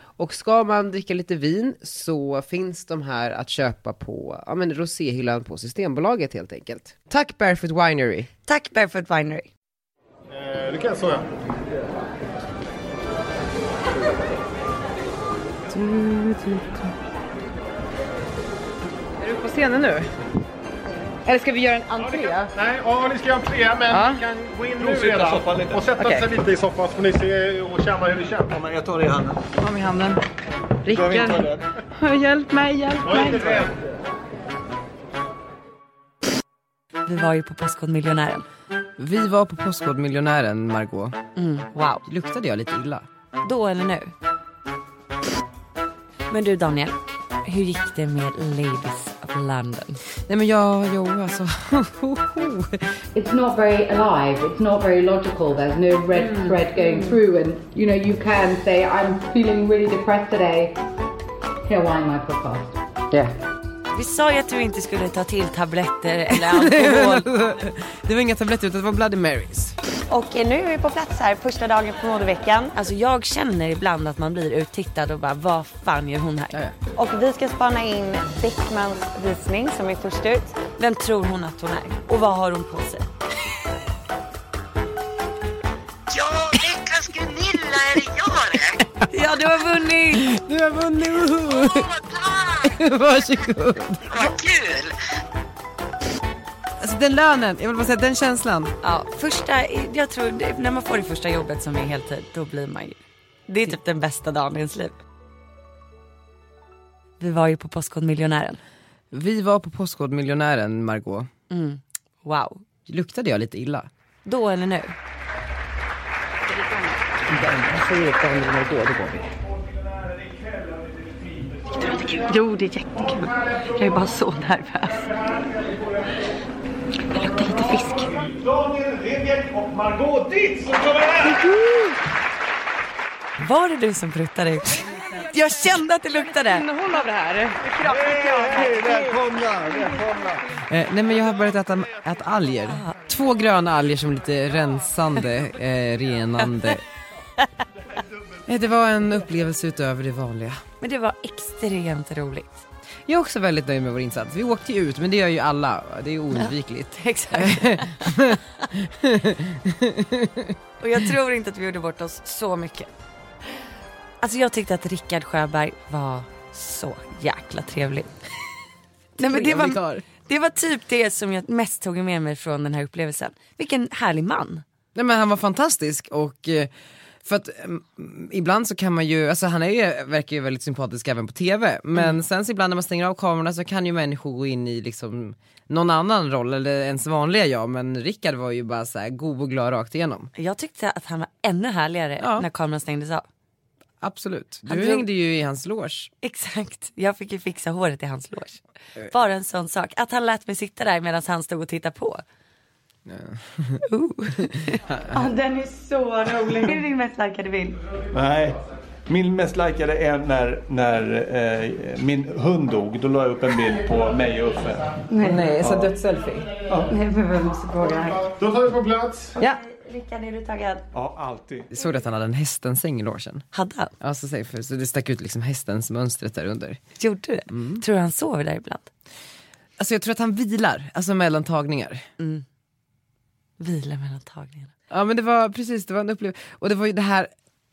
Och ska man dricka lite vin så finns de här att köpa på ja, men roséhyllan på Systembolaget helt enkelt. Tack Barefoot Winery! Tack Barefoot Winery. Eh, det kan jag säga. Är du på scenen nu? Eller ska vi göra en entré? Nej, ja, ni ska göra entré, men Ja. ni kan gå in nu redan och sätta Okej. sig lite i soffan så får ni se och känna hur det känns. Ja, men jag tar det i handen. Kom i handen. Ta Rickard, hjälp mig, hjälp rädd. Vi var ju på Postkodmiljonären. Vi var på Postkodmiljonären, Margot. Mm, wow. Luktade jag lite illa? Då eller nu? Men du Daniel, hur gick det med Ladies London? Nej men jag, jo alltså. it's not very alive. It's not very logical. There's no red mm. thread going through, and you know you can say, "I'm feeling really depressed today." Here, wine my podcast. yeah. Vi sa ju att du inte skulle ta till tabletter eller alkohol. det var inga tabletter utan det var Bloody Marys. Och eh, nu är vi på plats här, första dagen på modeveckan. Alltså jag känner ibland att man blir uttittad och bara, vad fan gör hon här? Ja, ja. Och vi ska spana in Beckmans visning som är först ut. Vem tror hon att hon är? Och vad har hon på sig? Ja, veckans Gunilla är det jag det. Ja, du har vunnit! Du har vunnit! Varsågod! Vad kul! Alltså den lönen, jag vill bara säga den känslan. Ja, första, jag tror när man får det första jobbet som är heltid, då blir man ju, det är typ den bästa dagen i ens liv. Vi var ju på Postkodmiljonären. Vi var på Postkodmiljonären, Margot. Mm. Wow. Luktade jag lite illa? Då eller nu? Jo, det är jättekul. Jag är bara så nervös. Det luktar lite fisk. Daniel Redgert och Margot Dietz som kommer här! Var det du som pruttade ut? Jag kände att det luktade. Innehåll av det här. Hej, välkomna, välkomna. Eh, nej men jag har börjat äta, äta alger. Två gröna alger som är lite rensande, eh, renande. Eh, det var en upplevelse utöver det vanliga. Men det var extremt roligt. Jag är också väldigt nöjd med vår insats. Vi åkte ju ut, men det gör ju alla. Det är oundvikligt. Exakt. Och jag tror inte att vi gjorde bort oss så mycket. Alltså jag tyckte att Rickard Sjöberg var så jäkla trevlig. Nej, men det, var, det var typ det som jag mest tog med mig från den här upplevelsen. Vilken härlig man. Nej men han var fantastisk och eh, för att mm, ibland så kan man ju, alltså han är ju, verkar ju väldigt sympatisk även på TV, men sen så ibland när man stänger av kamerorna så kan ju människor gå in i liksom någon annan roll eller ens vanliga jag, men Rickard var ju bara så här god och glad rakt igenom. Jag tyckte att han var ännu härligare Ja. när kameran stängdes av. Absolut. Han Du drog- hängde ju i hans loge. Exakt, jag fick ju fixa håret i hans loge. Bara en sån sak, att han lät mig sitta där medan han stod och tittade på. Ja, den är så rolig. Det är din mest likade bild. Nej, min mest likade är när, när eh, min hund dog. Då la jag upp en bild på mig och Uffe. Nej, så dödsselfie. Nej, men jag måste fråga här. Då tar vi på plats. Ja. Rickard, är du taggad? Ja, alltid. Jag såg att han hade en hästens säng i logen. Hade han? Ja, så, säg- för- så det stack ut liksom hästens mönstret där under. Gjorde det? Tror du han sover där ibland? Alltså jag tror att han vilar, alltså mellan tagningar. Vila mellan tagningarna. Ja men det var precis, det var en upplevelse. Och det var ju det här,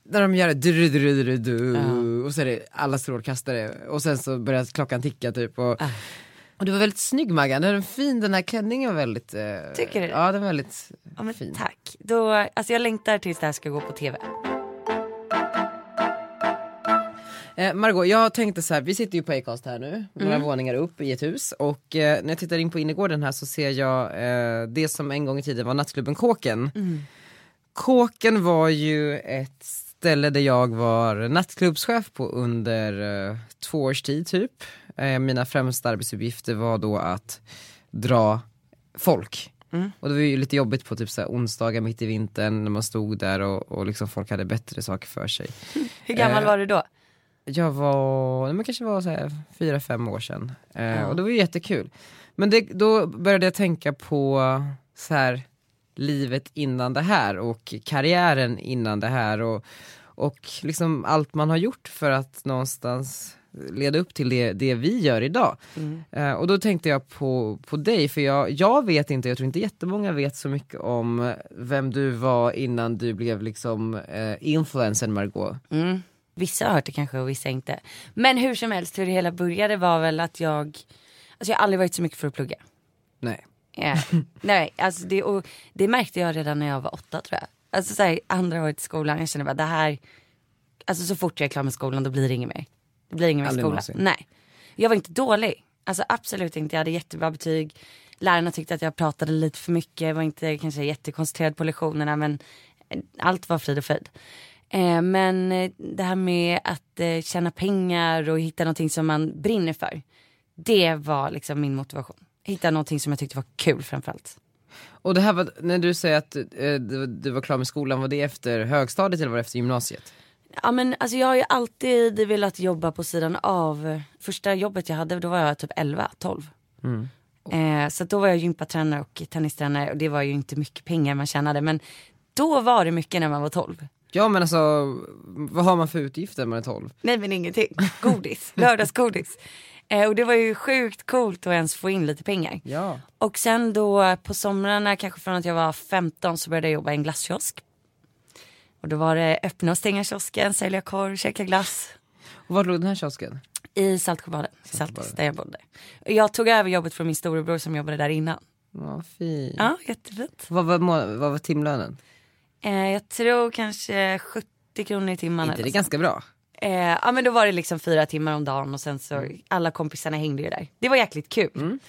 när de gör det du, du, du, du, och så är det alla strålkastare och sen så börjar klockan ticka typ. Och, och du var väldigt snygg Maggan, den fin, den här klänningen var väldigt... Eh, Tycker du? Ja den var väldigt Ja, men fin. tack. Då, alltså jag längtar tills det här ska gå på tv. Eh, Margot, jag tänkte så här, vi sitter ju på Acast här nu, några Mm. våningar upp i ett hus och eh, när jag tittar in på innergården här så ser jag eh, det som en gång i tiden var nattklubben Kåken. Mm. Kåken var ju ett ställe där jag var nattklubbschef på under eh, två års tid typ. Eh, mina främsta arbetsuppgifter var då att dra folk. Och det var ju lite jobbigt på typ så här onsdagar mitt i vintern när man stod där och, och liksom folk hade bättre saker för sig. Hur gammal Eh, var du då? Jag var, men kanske var så här fyra, fem år sedan. Eh, Ja. Och det var ju jättekul. Men det, då började jag tänka på så här, livet innan det här och karriären innan det här och, och liksom allt man har gjort för att någonstans leda upp till det, det vi gör idag. Eh, och då tänkte jag på, på dig, för jag, jag vet inte, jag tror inte jättemånga vet så mycket om vem du var innan du blev liksom eh, influencern Margot. Mm. Vissa har hört det kanske och vissa inte. Men hur som helst, hur det hela började var väl att jag, alltså jag har aldrig varit så mycket för att plugga. Nej. Ja. Nej, alltså det, och det märkte jag redan när jag var åtta tror jag. Alltså så här, andra året i skolan, jag kände bara det här, alltså så fort jag är klar med skolan då blir det inget mer. Det blir inget mer skola. någonsin. Nej. Jag var inte dålig, alltså absolut inte, jag hade jättebra betyg. Lärarna tyckte att jag pratade lite för mycket, var inte kanske jättekoncentrerad på lektionerna men allt var frid och fröjd. Eh, men eh, det här med att eh, tjäna pengar och hitta någonting som man brinner för. Det var liksom min motivation. Hitta någonting som jag tyckte var kul framförallt. Och det här var, när du säger att eh, du, du var klar med skolan, var det efter högstadiet eller var det efter gymnasiet? Ja men alltså jag har ju alltid velat jobba på sidan av. Första jobbet jag hade då var jag typ 11, 12. Eh, så då var jag gympatränare och tennistränare och det var ju inte mycket pengar man tjänade men då var det mycket när man var 12. Ja men alltså, vad har man för utgifter när man är 12? Nej men ingenting. Godis, lördagsgodis. Eh, och det var ju sjukt coolt att ens få in lite pengar. Ja. Och sen då på somrarna, kanske från att jag var 15 så började jag jobba i en glasskiosk. Och då var det öppna och stänga kiosken, sälja korv, käka glass. Och var låg den här kiosken? I Saltsjöbaden, Saltis där jag bodde. Och Jag tog över jobbet från min storebror som jobbade där innan. Ja, fint. Ja, jättefint. Vad, var, vad var timlönen? Eh, jag tror kanske 70 kronor i timmen. Inte det är ganska bra. eh, ja men då var det liksom fyra timmar om dagen och sen så Mm. alla kompisarna hängde ju där. Det var jäkligt kul.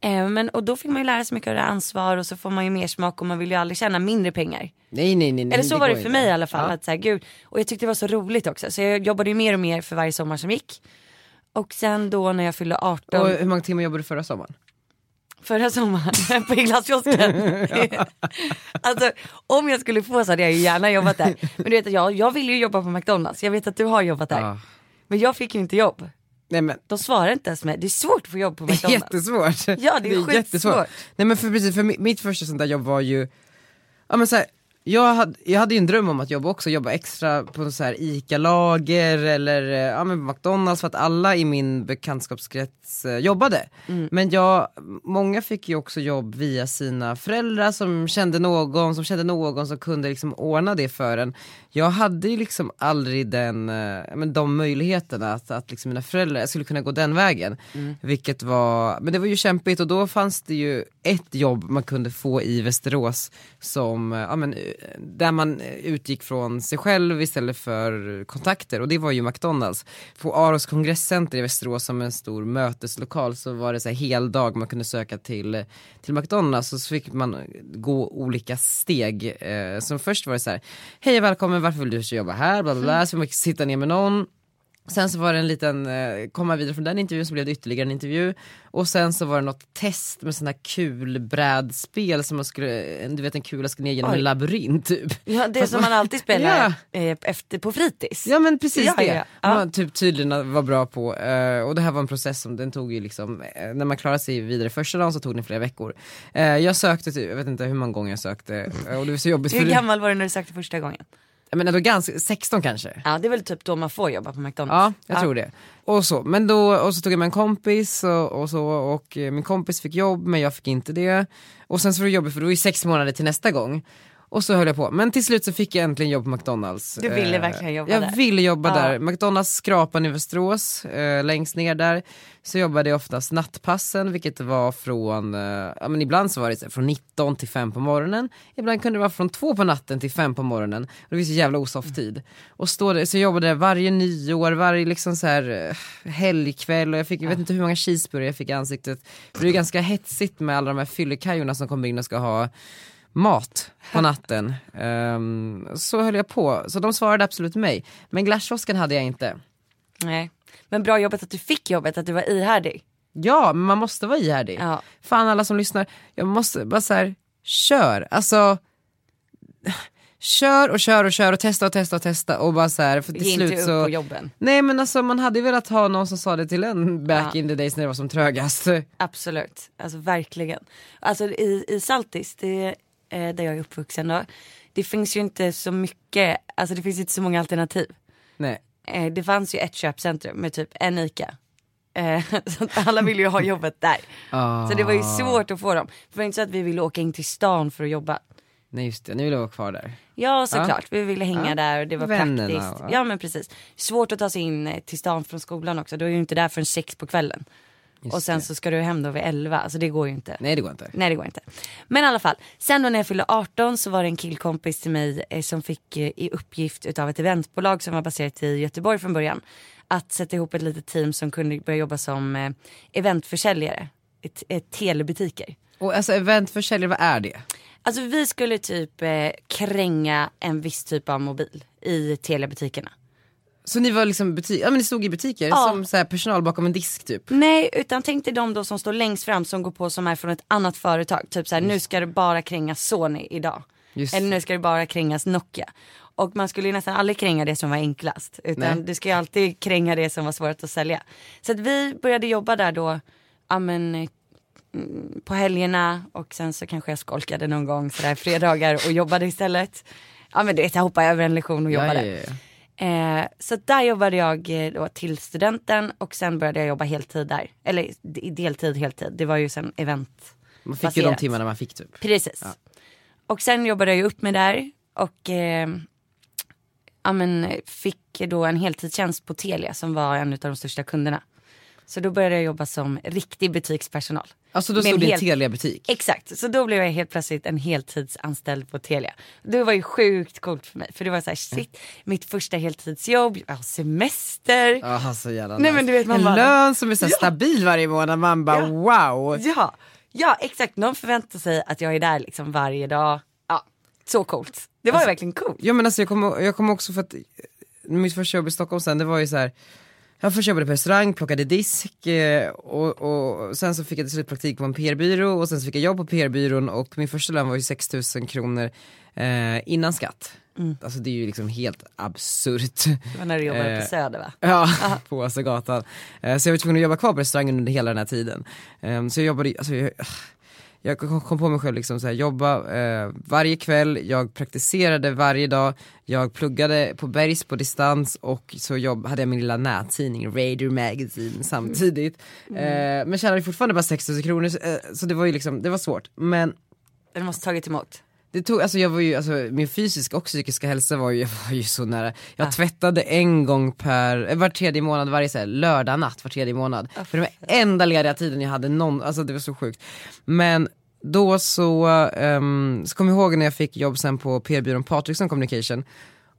Eh, men, och då fick man ju lära sig mycket av det ansvar och så får man ju mer smak och man vill ju aldrig tjäna mindre pengar. Nej nej nej. Eller så var går det för inte. mig i alla fall. Ja. Att så här, gud, och jag tyckte det var så roligt också. Så jag jobbade ju mer och mer för varje sommar som gick. Och sen då när jag fyllde 18. Och hur många timmar jobbade du förra sommaren? Förra sommaren på glasskiosken. alltså om jag skulle få så hade jag ju gärna jobbat där. Men du vet att jag, jag vill ju jobba på McDonalds. Jag vet att du har jobbat där. Ja. Men jag fick ju inte jobb. Nej men De svarar inte ens med, det är svårt att få jobb på det är McDonalds. jättesvårt. Ja, det är skitsvårt. Nej men för precis, för mi- mitt första sånt där jobb var ju, ja men så här, jag hade, jag hade ju en dröm om att jobba också, jobba extra på så här ICA-lager eller eh, ja, men McDonalds för att alla i min bekantskapskrets eh, jobbade. Mm. Men jag, många fick ju också jobb via sina föräldrar som kände någon, som kände någon som kunde liksom ordna det för en. Jag hade ju liksom aldrig den, eh, men de möjligheterna att, att liksom mina föräldrar, skulle kunna gå den vägen. Vilket var, men det var ju kämpigt och då fanns det ju ett jobb man kunde få i Västerås som, eh, ja, men, där man utgick från sig själv istället för kontakter och det var ju McDonalds. På Aros kongresscenter i Västerås som en stor möteslokal så var det så här hel dag man kunde söka till, till McDonalds och så fick man gå olika steg. Eh, som först var det så här, hej och välkommen, varför vill du jobba här? Bla, bla, bla. Så fick man sitta ner med någon Sen så var det en liten, eh, komma vidare från den intervjun så blev det ytterligare en intervju Och sen så var det något test med sådana kulbrädspel som man skulle, du vet en kula ska ner genom Oj. en labyrint typ Ja, det Fast som man alltid spelar eh, efter på fritids. Ja men precis Ja, det, ja, ja. man typ tydligen var bra på eh, och det här var en process som den tog ju liksom, eh, när man klarade sig vidare första dagen så tog den flera veckor eh, Jag sökte typ, jag vet inte hur många gånger jag sökte och det var så jobbigt Hur gammal var du när du sökte första gången? Jag menar, då ganska, 16 kanske Ja det är väl typ då man får jobba på McDonalds. Ja, jag tror det. Och så, men då, och så tog jag med en kompis och, och så och eh, min kompis fick jobb men jag fick inte det. Och sen så var det jobbigt för det var ju sex månader till nästa gång. Och så höll jag på, men till slut så fick jag äntligen jobb på McDonalds. Du ville Eh, verkligen jobba jag där. ville jobba Ja. där. McDonalds skrapan i Västerås, eh, längst ner där, så jobbade jag oftast nattpassen vilket var från, eh, ja men ibland så var det så från 19 till 5 på morgonen, ibland kunde det vara från 2 på natten till 5 på morgonen. Och det var så jävla osoft tid. Och stå där, så jag jobbade där varje nyår, varje liksom så här eh, helgkväll och jag fick, jag vet inte hur många cheeseburgare jag fick i ansiktet. För det är ganska hetsigt med alla de här fyllekajorna som kommer in och ska ha mat på natten. Ehm, så höll jag på, så de svarade absolut mig. Men glasskiosken hade jag inte. Nej. Men bra jobbat att du fick jobbet, att du var ihärdig. Ja, men man måste vara ihärdig. Ja. Fan alla som lyssnar, jag måste bara så här, kör. Alltså, kör och kör och kör och testa och testa och testa och bara så här, för till Ge inte slut upp så... på jobben. Nej men alltså man hade ju velat ha någon som sa det till en back in the days när det var som trögast. Absolut, alltså verkligen. Alltså i, i Saltis, det, eh, där jag är uppvuxen då, det finns ju inte så mycket, alltså det finns inte så många alternativ. Nej. Eh, det fanns ju ett köpcentrum med typ en ICA. Eh, så alla ville ju ha jobbet där. Så det var ju svårt att få dem. För det var inte så att vi ville åka in till stan för att jobba. Nej just det, nu vill jag vara kvar där. Ja såklart, vi ville hänga Ja. där och det var Vännerna, praktiskt. va? Ja men precis. Svårt att ta sig in eh, till stan från skolan också, då är du inte där förrän sex på kvällen. Just och sen det. så ska du hem då vid elva, alltså det går ju inte. Nej det går inte. Nej det går inte. Men i alla fall, sen då när jag fyllde 18 så var det en killkompis till mig eh, som fick eh, i uppgift utav ett eventbolag som var baserat i Göteborg från början. Att sätta ihop ett litet team som kunde börja jobba som eh, eventförsäljare. Ett, ett telebutiker. Och alltså eventförsäljare, vad är det? Alltså vi skulle typ eh, kränga en viss typ av mobil i telebutikerna. Så ni var liksom butik, ja men ni stod i butiker Ja. som så här personal bakom en disk typ? Nej, utan tänk dig de då som står längst fram som går på som är från ett annat företag. Typ så här, nu ska det bara krängas Sony idag. Just Eller nu ska det bara krängas Nokia. Och man skulle ju nästan aldrig kränga det som var enklast. Utan Nej. du ska ju alltid kränga det som var svårt att sälja. Så att vi började jobba där då, ja men eh, mm, på helgerna och sen så kanske jag skolkade någon gång sådär fredagar och jobbade istället. Ja men det, jag hoppade över en lektion och Ja, jobbade. ja, ja. Eh, så där jobbade jag eh, då till studenten och sen började jag jobba heltid där. Eller deltid, heltid. Det var ju sen event. Man fick ju de timmarna man fick typ. Precis. Och sen jobbade jag upp med där och eh, ja, men, fick då en heltidstjänst på Telia som var en av de största kunderna. Så då började jag jobba som riktig butikspersonal. Alltså då stod det en helt- Telia-butik. Exakt, så då blev jag helt plötsligt en heltidsanställd på Telia. Det var ju sjukt coolt för mig för det var så här, shit, mitt första heltidsjobb, jag har semester. Ja så jävla Nej, men du vet, man En bara- lön som är så Ja. stabil varje månad, man bara wow. Ja, ja exakt, någon förväntar sig att jag är där liksom varje dag. Ja, så coolt. Det var ju verkligen coolt. Ja men alltså jag kommer jag kommer också för att mitt första jobb i Stockholm sen det var ju så här. Jag först jobbade på restaurang, plockade disk eh, och, och sen så fick jag till slut praktik på en PR-byrå och sen så fick jag jobb på PR-byrån och min första lön var ju 6000 kronor eh, innan skatt. Alltså det är ju liksom helt absurt. Det var när du jobbade Eh, på Söder va? Ja, på Östergatan. Eh, Så jag var tvungen att jobba kvar på restaurangen under hela den här tiden. Ehm, Så jag jobbade, alltså jag, jag kom på mig själv liksom så här, jobba eh, varje kväll, jag praktiserade varje dag, jag pluggade på Bergs på distans och så jobb, hade jag min lilla nättidning, Radio Magazine samtidigt. Eh, men tjänade fortfarande bara 6000 kronor, så, eh, så det var ju liksom, det var svårt. Men Den måste tagit emot. Det tog, alltså jag var ju, alltså min fysiska och psykiska hälsa var ju, jag var ju så nära. Jag tvättade en gång per, var tredje månad, varje så här, lördag natt var tredje månad. För det var enda lediga tiden jag hade någon, alltså det var så sjukt. Men då så, ehm, så kom jag ihåg när jag fick jobb sen på PR-byrån Patriksson Communication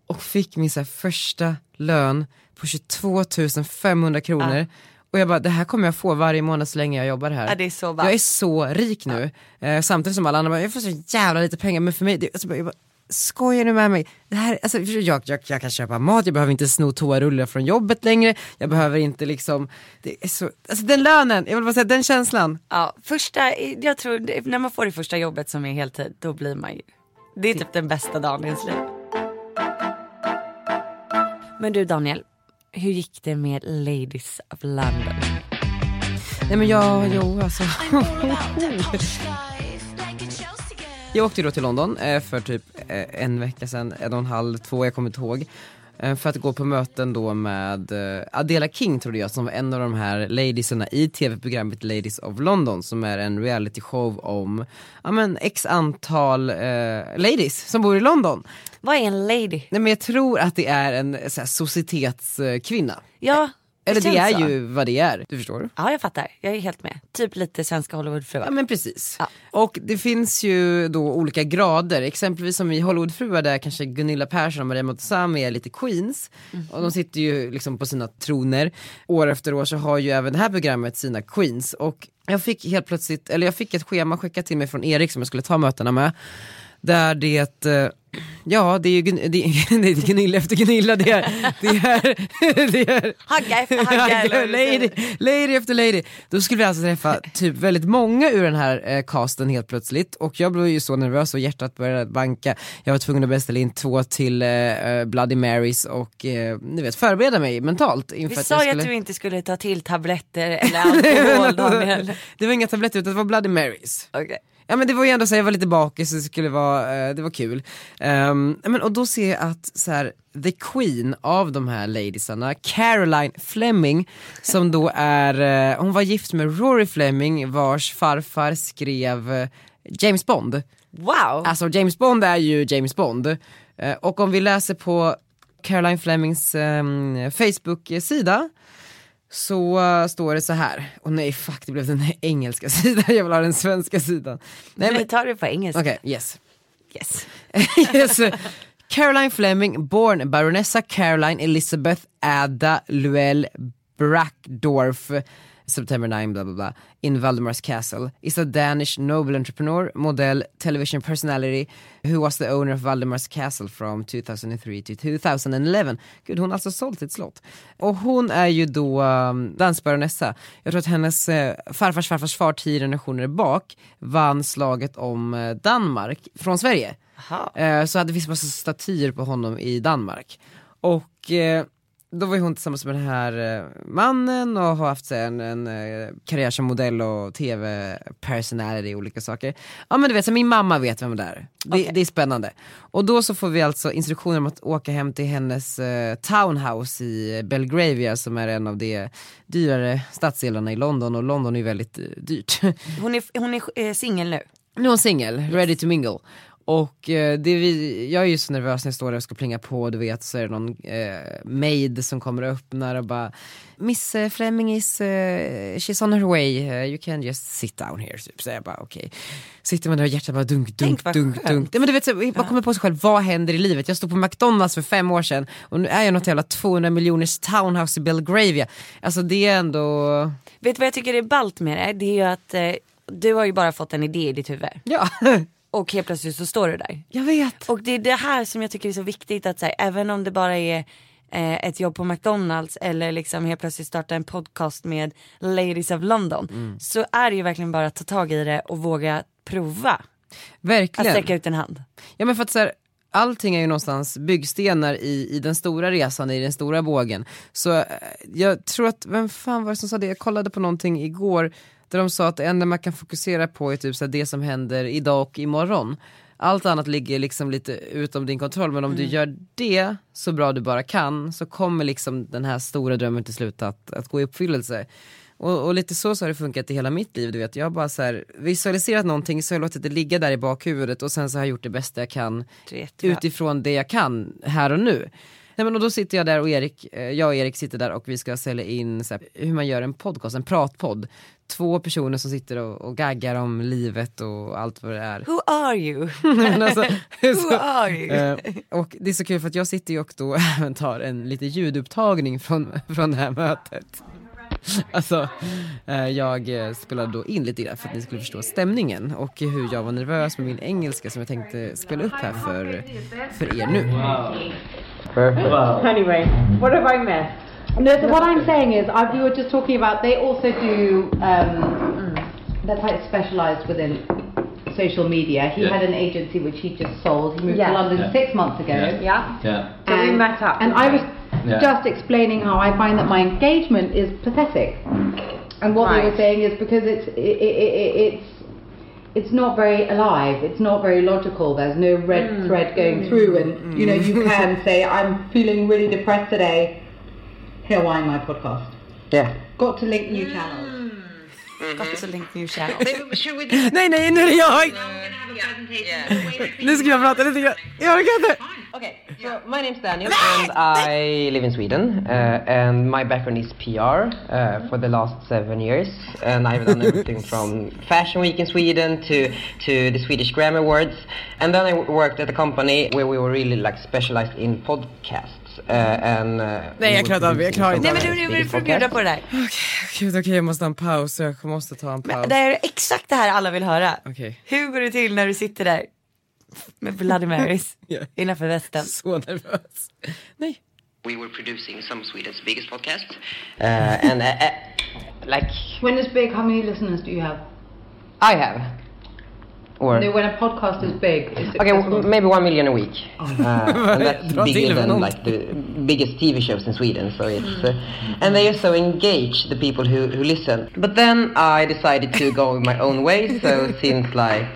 och fick min så här, första lön på 22 500 kronor. Och jag bara, det här kommer jag få varje månad så länge jag jobbar här. Ja, det är så jag är så rik nu. Eh, samtidigt som alla andra bara, jag får så jävla lite pengar, men för mig, det, alltså, jag bara, skojar du med mig? Det här, alltså, jag, jag, jag kan köpa mat, jag behöver inte sno toarullar från jobbet längre, jag behöver inte liksom, det är så, alltså den lönen, jag vill bara säga den känslan. Ja, första, jag tror, när man får det första jobbet som är heltid, då blir man ju, det är typ den bästa dagen i ens liv. Men du Daniel, hur gick det med Ladies of London? Nej men jag, jo alltså. Jag åkte ju då till London eh, för typ eh, en vecka sedan, en och en halv, två, jag kommer inte ihåg. Eh, för att gå på möten då med eh, Adela King trodde jag som var en av de här ladiesarna i tv-programmet Ladies of London som är en reality show om, ja men x antal eh, ladies som bor i London. Vad är en lady? Nej men jag tror att det är en så här, societetskvinna. Ja, Eller det känns är så. ju vad det är, du förstår? Ja jag fattar, jag är helt med. Typ lite svenska Hollywoodfruar. Ja men precis. Ja. Och det finns ju då olika grader, exempelvis som i Hollywoodfruar där kanske Gunilla Persson och Maria Montazami är lite queens. Och de sitter ju liksom på sina troner. År efter år så har ju även det här programmet sina queens. Och jag fick helt plötsligt, eller jag fick ett schema skickat till mig från Erik som jag skulle ta mötena med. Där det, eh, ja det är ju det, är Gunilla efter Gunilla, det är, det är, det är Hagga efter hagga. eller lady, lady efter lady. Då skulle vi alltså träffa typ väldigt många ur den här eh, casten helt plötsligt och jag blev ju så nervös och hjärtat började banka. Jag var tvungen att beställa in två till eh, eh, Bloody Marys och eh, ni vet förbereda mig mentalt inför Vi sa ju skulle... att du inte skulle ta till tabletter eller alkohol Daniel. det var inga tabletter utan det var Bloody Marys. Okej. Ja men det var ju ändå så, jag var lite bakis så det skulle vara, eh, det var kul. Ehm, ja, men, och då ser jag att så här, the queen av de här ladiesarna, Caroline Fleming, som då är, eh, hon var gift med Rory Fleming vars farfar skrev eh, James Bond. Wow. Alltså James Bond är ju James Bond. Eh, och om vi läser på Caroline Flemings ehm, Facebook-sida så eh, står det så här, och nej fuck det blev den engelska sidan, jag vill ha den svenska sidan. Nej, men, tar det på engelska. Okej, yes. Yes. yes. Caroline Fleming, born Baronessa Caroline Elizabeth Ada Luell Brackdorf, September 9, blah blah blah, in Valdemars Castle, is a Danish noble entrepreneur, model, television personality, who was the owner of Valdemars Castle from 2003 to 2011. Gud, hon har alltså sålt sitt slott. Och hon är ju då um, dansbaronessa. Jag tror att hennes eh, farfars farfars far tio generationer bak vann slaget om eh, Danmark från Sverige. Eh, så hade det finns massa statyer på honom i Danmark. Och eh, då var ju hon tillsammans med den här eh, mannen och har haft en, en eh, karriär som modell och tv-personality och olika saker. Ja men du vet, så min mamma vet vem det är. Det, Okej. det är spännande. Och då så får vi alltså instruktioner om att åka hem till hennes eh, townhouse i Belgravia som är en av de dyrare stadsdelarna i London och London är väldigt eh, dyrt. Hon är, hon är eh, singel nu. Nu är hon singel, ready to mingle. Och eh, det vi, jag är ju så nervös när jag står där och ska plinga på, du vet så är det någon eh, maid som kommer och öppnar och bara Miss eh, Fleming is, eh, she's on her way, eh, you can just sit down here. Typ. Så jag bara okej. Sitter man där och hjärtat bara dunk, dunk, Tänk dunk, dunk. Ja, men du vet, så, man kommer på sig själv, vad händer i livet? Jag stod på McDonalds för fem år sedan och nu är jag något jävla 200 miljoners townhouse i Belgravia. Alltså det är ändå, Vet du vad jag tycker är ballt med det? Det är ju att eh, du har ju bara fått en idé i ditt huvud. ja, Och helt plötsligt så står du där. jag vet. Och det är det här som jag tycker är så viktigt att säga, även om det bara är eh, ett jobb på McDonalds eller liksom helt plötsligt starta en podcast med Ladies of London. Mm. Så är det ju verkligen bara att ta tag i det och våga prova. Att Verkligen. sträcka ut en hand. Ja men för att så här, allting är ju någonstans byggstenar i, i den stora resan, i den stora bågen. Så eh, jag tror att, vem fan var det som sa det? Jag kollade på någonting igår där de sa att det enda man kan fokusera på är typ så det som händer idag och imorgon. Allt annat ligger liksom lite utom din kontroll men om du gör det så bra du bara kan så kommer liksom den här stora drömmen till slut att, att gå i uppfyllelse. Och, och lite så, så har det funkat i hela mitt liv, du vet. Jag har bara så här, visualiserat någonting så har jag låtit det ligga där i bakhuvudet och sen så har jag gjort det bästa jag kan utifrån det jag kan här och nu. Nej, men och då sitter jag där och Erik, eh, jag och Erik sitter där och vi ska sälja in så här, hur man gör en podcast, en pratpodd. Två personer som sitter och, och gaggar om livet och allt vad det är. Who are you? Alltså, Who så, are you? eh, och det är så kul för att jag sitter ju och då även tar en lite ljudupptagning från, från det här mötet. Alltså, eh, jag spelade då in lite grann för att ni skulle förstå stämningen och hur jag var nervös med min engelska som jag tänkte spela upp här för, för er nu. Anyway, what have I missed? No, so what I'm saying is, I, we were just talking about. They also do. Um, they're quite specialised within social media. He Yeah. had an agency which he just sold. He moved Yes. to London Yeah. six months ago. Yeah. Yeah. Yeah. So we And, met up. and I was Yeah. just explaining how I find that my engagement is pathetic. And what they Right. were saying is because it's it, it, it, it's it's not very alive. It's not very logical. There's no red mm. thread going mm. through, and mm. you know you can say I'm feeling really depressed today. Here, why my podcast? Yeah. Got to link new channels. Got to link new channel. Should we do Nej nej, nu är det jag! have a presentation? Nu ska jag prata lite grann. Jag orkar inte! Okay, so my name's Daniel and I live in Sweden uh, and my background is PR uh, for the last seven years and I've done everything from Fashion Week in Sweden to, to the Swedish Grammy Awards and then I worked at a company where we were really like specialized in podcasts uh, and... Uh, Nej, jag klarar inte av det. Jag klarar producing inte Nej men du, du, du Swedish får bjuda podcasts. på det där. Gud okej, jag måste ha en paus. Jag måste ta en paus. Men det är exakt det här alla vill höra. Okej. Hur går det till när du sitter där med Bloody Marys Ja. innanför västen. Så nervös. Nej. We were producing some Sweden's biggest podcasts. Uh, and uh, uh, like When it's big, how many listeners do you have? I have. Or No, when a podcast is big, it's Okay, successful. w- maybe one million a week. Uh, and that's bigger than like the biggest TV shows in Sweden. So it's uh, and they are so engaged, the people who, who listen. But then I decided to go my own way. So since like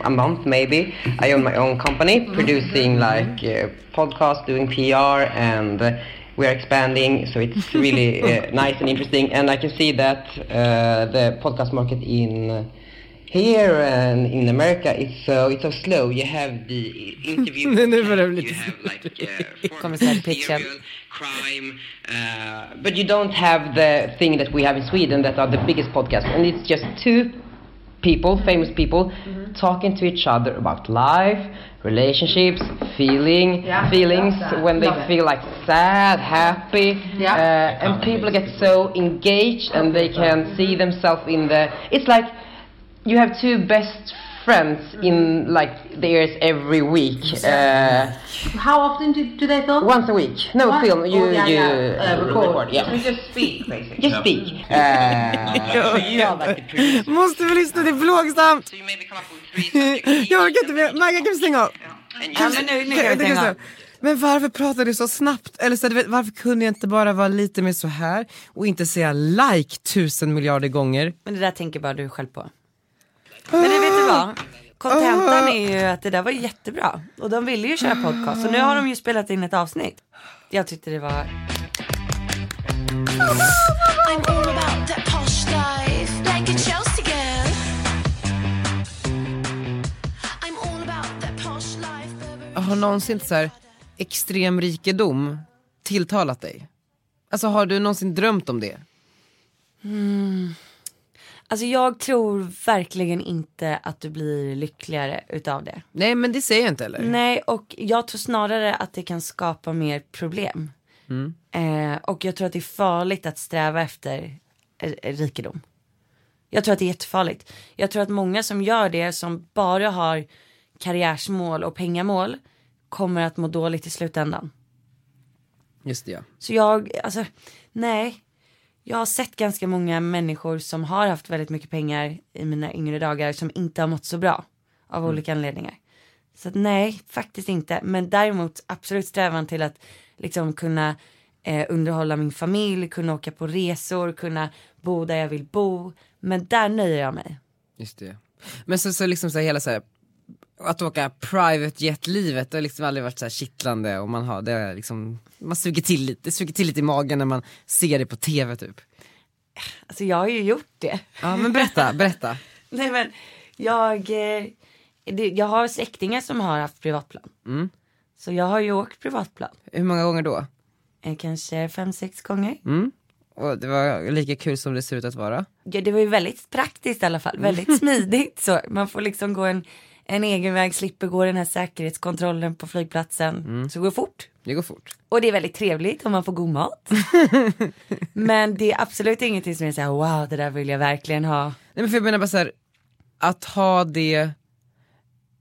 a month maybe, I own my own company, producing like uh, podcasts, doing PR, and. Uh, we are expanding, so it's really uh, nice and interesting. And I can see that uh, the podcast market in uh, here and in America, it's so it's so slow. You have the interview. Nu- börjar det bli you lite have like uh, Kommer snart pitchen. serial, crime, uh, but you don't have the thing that we have in Sweden that are the biggest podcasts, and it's just two people, famous people, talking to each other about life, relationships, feeling, Yeah, feelings when they Love it. feel like sad, happy, Yeah. uh, and people get so engaged and they can see themselves in the. It's like you have two best friends in like theirs every week. Uh, How often do, do they film? once a week. No What? film. You Oh, yeah, you yeah. Uh, record. Yeah. just speak, basically. Just speak. Uh, like. Måste vi lyssna, det är plågsamt. So you maybe come up with three subjects. Jag orkar inte mer. Maggan kan vi stänga av? And Ja you men nu, nu Kan- kan vi det kan stänga jag av. säga. Men varför pratar du så snabbt? Eller så, du vet, varför kunde jag inte bara vara lite mer så här och inte säga like tusen miljarder gånger? Men det där tänker bara du själv på. Men det vet du vad? Kontentan är ju att det där var jättebra. Och de ville ju köra podcast. Och nu har de ju spelat in ett avsnitt. Jag tyckte det var Har någonsin så här extrem rikedom tilltalat dig? Alltså har du någonsin drömt om det? Alltså jag tror verkligen inte att du blir lyckligare utav det. Nej men det säger jag inte heller. Nej och jag tror snarare att det kan skapa mer problem. Eh, och jag tror att det är farligt att sträva efter eh, rikedom. Jag tror att det är jättefarligt. Jag tror att många som gör det som bara har karriärsmål och pengamål kommer att må dåligt i slutändan. Just det ja. Så jag, alltså, nej. Jag har sett ganska många människor som har haft väldigt mycket pengar i mina yngre dagar som inte har mått så bra av olika anledningar. Så att nej, faktiskt inte. Men däremot absolut strävan till att liksom kunna eh, underhålla min familj, kunna åka på resor, kunna bo där jag vill bo. Men där nöjer jag mig. Just det. Men så, så liksom så här, hela så här, att åka private jet-livet, det har liksom aldrig varit så här kittlande och man har, det är liksom, man suger till lite, det suger till lite i magen när man ser det på tv typ. Alltså jag har ju gjort det. Ja men berätta, berätta. Nej men jag, eh, jag har släktingar som har haft privatplan. Mm. Så jag har ju åkt privatplan. Hur många gånger då? Eh, kanske fem, sex gånger. Mm. Och det var lika kul som det ser ut att vara. Ja, det var ju väldigt praktiskt i alla fall. Väldigt smidigt så. Man får liksom gå en, en egen väg, slipper gå den här säkerhetskontrollen på flygplatsen. Så det går fort. Det går fort. Och det är väldigt trevligt om man får god mat. Men det är absolut ingenting som är så här, wow det där vill jag verkligen ha. Nej men för jag menar bara så här, att ha det,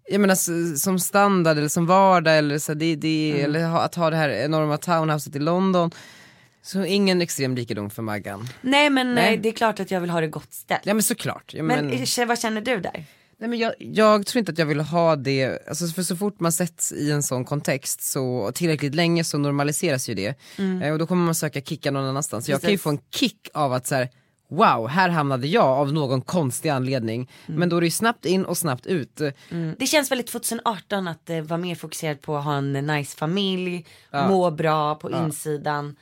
jag menar som standard eller som vardag eller så det, det, eller ha, att ha det här enorma townhouset i London. Så ingen extrem rikedom för Maggan. Nej men Nej. Nej. det är klart att jag vill ha det gott ställt. Ja men såklart. Ja, men men, eh, vad känner du där? Nej, men jag, jag tror inte att jag vill ha det, alltså för så fort man sätts i en sån kontext så tillräckligt länge så normaliseras ju det. Eh, och då kommer man söka kickar någon annanstans. Så jag kan ju Precis. få en kick av att så här, wow, här hamnade jag av någon konstig anledning. Men då är det ju snabbt in och snabbt ut. Det känns väldigt 2018 att det var mer fokuserat på att ha en nice familj, må bra på insidan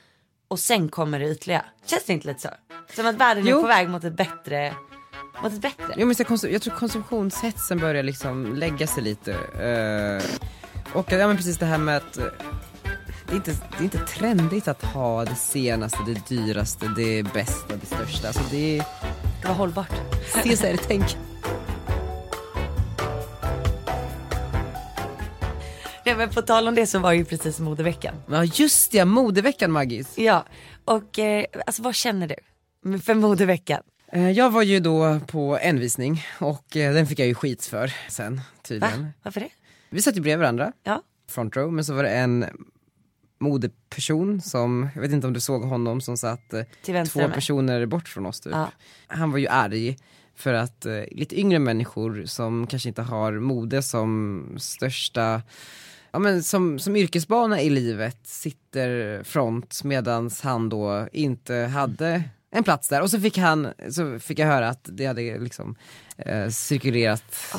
och sen kommer det ytliga. Känns det inte lite så? Som att världen Jo. är på väg mot ett bättre, mot ett bättre. Jo, men så konsum- jag tror konsumtionshetsen börjar liksom lägga sig lite. Eh, och ja, men precis det här med att eh, det är, inte, det är inte trendigt att ha det senaste, det dyraste, det bästa, det största. Alltså det är Det var hållbart. CSR-tänk. Nej, men på tal om det så var ju precis modeveckan. Ja just det, modeveckan Maggis. Ja, och eh, alltså vad känner du för modeveckan? Eh, jag var ju då på en visning och eh, den fick jag ju skit för sen Va? tydligen. Varför det? Vi satt ju bredvid varandra, Ja. front row, men så var det en modeperson som, jag vet inte om du såg honom, som satt eh, Till två mig. personer bort från oss typ. Ja. Han var ju arg för att eh, lite yngre människor som kanske inte har mode som största Ja, men som, som yrkesbana i livet sitter front medans han då inte hade en plats där och så fick han, så fick jag höra att det hade liksom eh, cirkulerat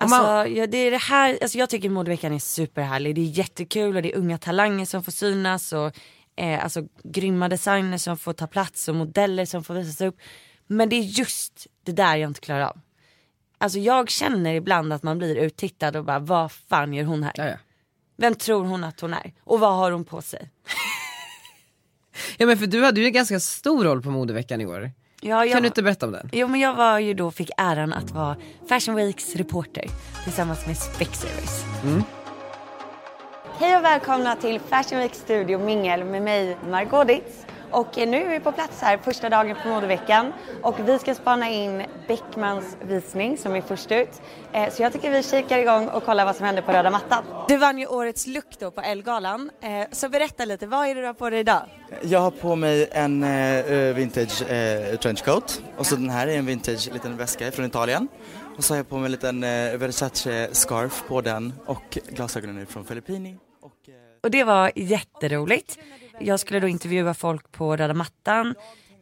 Alltså, man- ja, det är det här, alltså jag tycker modeveckan är superhärlig. Det är jättekul och det är unga talanger som får synas och eh, alltså, grymma designers som får ta plats och modeller som får visas upp. Men det är just det där jag inte klarar av. Alltså jag känner ibland att man blir uttittad och bara vad fan gör hon här? Ja, ja. Vem tror hon att hon är? Och vad har hon på sig? Ja men för du hade ju en ganska stor roll på modeveckan i år. Ja, jag... Kan du inte berätta om den? Jo men jag var ju då, fick äran att vara Fashion Weeks reporter tillsammans med Specsavers. Hej och välkomna till Fashion Week Studio Mingel med mig Margot Ditz. Och eh, nu är vi på plats här första dagen på modeveckan och vi ska spana in Beckmans visning som är först ut. Eh, Så jag tycker vi kikar igång och kollar vad som händer på röda mattan. Du vann ju årets look då på Elgalan. Eh, Så berätta lite, vad är det du har på dig idag? Jag har på mig en vintage trenchcoat och så den här är en vintage liten väska från Italien. Och så har jag på mig en liten eh, Versace scarf på den och glasögonen är från Filippini. Och, Och det var jätteroligt. Jag skulle då intervjua folk på röda mattan,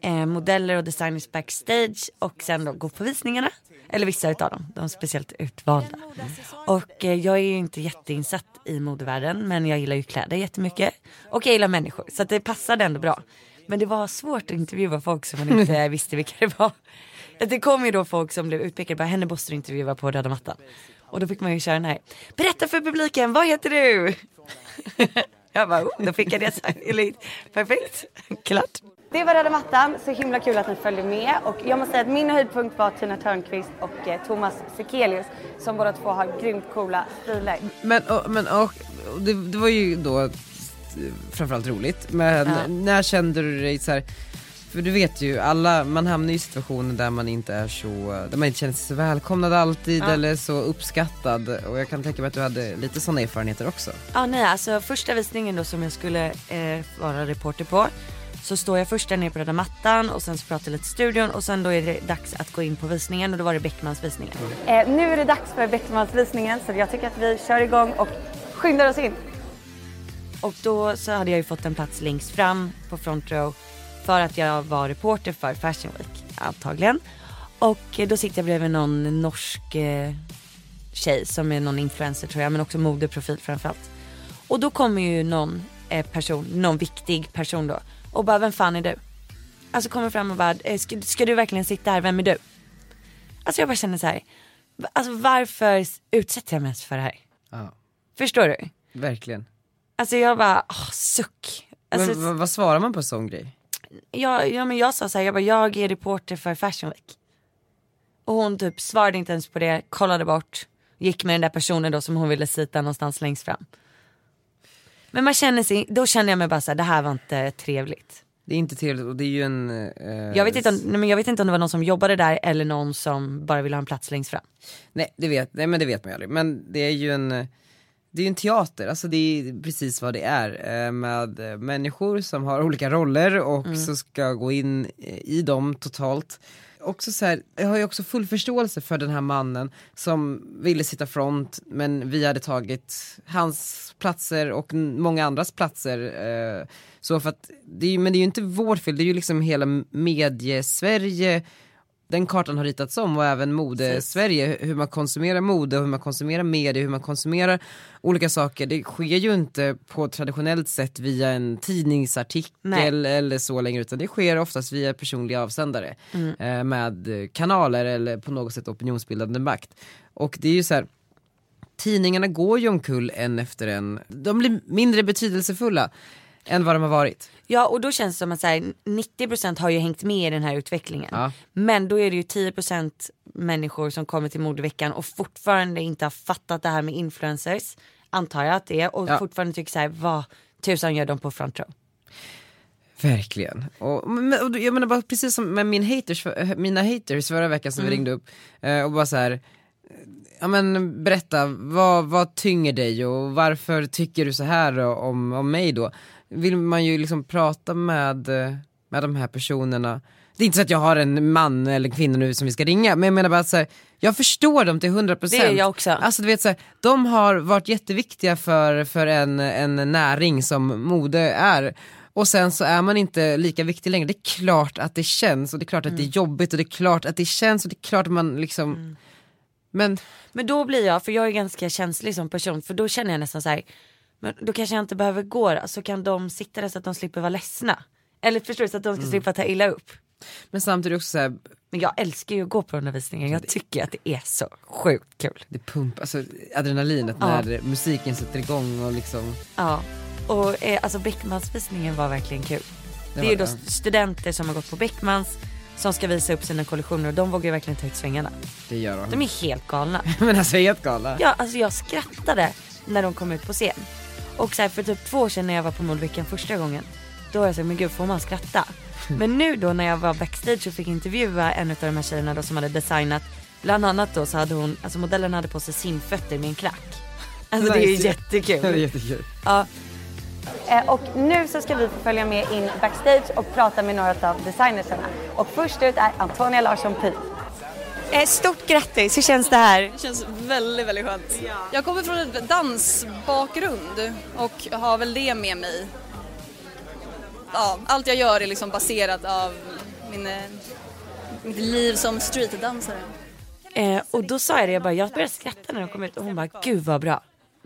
eh, modeller och designers backstage och sen då gå på visningarna. Eller vissa utav dem, de speciellt utvalda. Och eh, jag är ju inte jätteinsatt i modevärlden men jag gillar ju kläder jättemycket. Och jag gillar människor så det passade ändå bra. Men det var svårt att intervjua folk som man inte visste vilka det var. Det kom ju då folk som blev utpekade, bara henne måste du intervjua på röda mattan. Och då fick man ju köra den här, berätta för publiken, vad heter du? Jag bara, oh, då fick jag det. Eller, Perfekt, klart. Det var röda mattan, så himla kul att ni följde med. Och jag måste säga att min höjdpunkt var Tina Törnqvist och eh, Thomas Sekelius som båda två har grymt coola stilar. Men, och, men och, och det, det var ju då framförallt roligt, men Ja. när kände du dig så här, för du vet ju, alla, man hamnar i situationer där man inte är så, där man inte känner sig så välkomnad alltid Ja. eller så uppskattad och jag kan tänka mig att du hade lite sådana erfarenheter också. Ja nej alltså första visningen då som jag skulle eh, vara reporter på så står jag först där nere på röda mattan och sen så pratar jag lite i studion och sen då är det dags att gå in på visningen och då var det Beckmans visningen. Eh, nu är det dags för Beckmans visningen så jag tycker att vi kör igång och skyndar oss in. Och då så hade jag ju fått en plats längst fram på front row för att jag var reporter för Fashion Week antagligen. Och eh, då sitter jag bredvid någon norsk eh, tjej som är någon influencer tror jag men också modeprofil framförallt. Och då kommer ju någon eh, person, någon viktig person då och bara vem fan är du? Alltså kommer fram och bara eh, ska, ska du verkligen sitta här, vem är du? Alltså jag bara känner så här. alltså varför utsätter jag mig ens för det här? Ja, Förstår du? verkligen. Alltså jag bara, åh, suck. Alltså, men vad, vad svarar man på en sån grej? Jag, ja, men jag sa så här, jag bara, jag är reporter för Fashion Week. Och hon typ svarade inte ens på det, kollade bort, gick med den där personen då som hon ville sitta någonstans längst fram. Men man känner sig, då känner jag mig bara så här, det här var inte trevligt. Det är inte trevligt och det är ju en... Eh, Jag vet, inte om, nej, men jag vet inte om det var någon som jobbade där eller någon som bara ville ha en plats längst fram. Nej, det vet, nej men det vet man ju aldrig. Men det är ju en, det är ju en teater, alltså det är precis vad det är. eh, Med eh, människor som har olika roller och Mm. så ska gå in eh, i dem totalt. Också så här, jag har ju också full förståelse för den här mannen som ville sitta front men vi hade tagit hans platser och många andras platser. Så för att, det är, men det är ju inte vårt fel, det är ju liksom hela medie-Sverige den kartan har ritats om och även mode-Sverige, hur man konsumerar mode, hur man konsumerar media, hur man konsumerar olika saker. Det sker ju inte på traditionellt sätt via en tidningsartikel Nej. eller så längre utan det sker oftast via personliga avsändare eh, med eh, kanaler eller på något sätt opinionsbildande makt. Och det är ju så här tidningarna går ju omkull en efter en, de blir mindre betydelsefulla än vad de har varit. Ja och då känns det som att så här, 90% har ju hängt med i den här utvecklingen. Ja. Men då är det ju 10% människor som kommer till modeveckan och fortfarande inte har fattat det här med influencers. Antar jag att det är och Ja. fortfarande tycker så här, vad tusan gör de på front row? Verkligen. Och, men, och jag menar bara precis som med min haters, mina haters förra veckan som vi ringde upp eh, och bara så här. ja men berätta, vad, vad tynger dig och varför tycker du så här om, om mig då? Vill man ju liksom prata med, med de här personerna det är inte så att jag har en man eller kvinna nu som vi ska ringa, men jag menar bara att så här, jag förstår dem till 100%. Det är jag också. Alltså du vet så här, de har varit jätteviktiga för, för en, en näring som mode är. Och sen så är man inte lika viktig längre. Det är klart att det känns och det är klart att det är jobbigt och det är klart att det känns och det är klart att man liksom Men Men då blir jag, för jag är ganska känslig som person, för då känner jag nästan så här, men då kanske jag inte behöver gå så kan de sitta där så att de slipper vara ledsna. Eller förstår du, så att de ska slippa ta illa upp. Men samtidigt också så här, Men jag älskar ju att gå på undervisningen, jag tycker att det är så sjukt kul. det pumpar, alltså adrenalinet Ja. när musiken sätter igång och liksom Ja, och eh, alltså Beckmansvisningen var verkligen kul. Det, var är ju då det. studenter som har gått på Beckmans som ska visa upp sina kollektioner och de vågar ju verkligen ta ut svängarna. Det gör de. De är helt galna. Men alltså helt galna. Ja, alltså jag skrattade när de kom ut på scen. Och så här, för typ två år sedan när jag var på Modeveckan första gången, då var jag så här, men gud får man skratta? Men nu då när jag var backstage och fick intervjua en av de här tjejerna då som hade designat, bland annat då så hade hon, alltså modellen hade på sig simfötter med en klack. Alltså det är ju jättekul. Det är jättekul. Ja, Eh, Och nu så ska vi få följa med in backstage och prata med några av designerserna. Och först ut är Antonia Larsson Pi. Eh, Stort grattis, hur känns det här? Det känns väldigt, väldigt skönt. Jag kommer från en dansbakgrund och har väl det med mig. Ja, allt jag gör är liksom baserat av min, eh, mitt liv som streetdansare. Eh, och då sa jag det, jag bara, jag började skratta när de kom ut och hon bara, gud vad bra.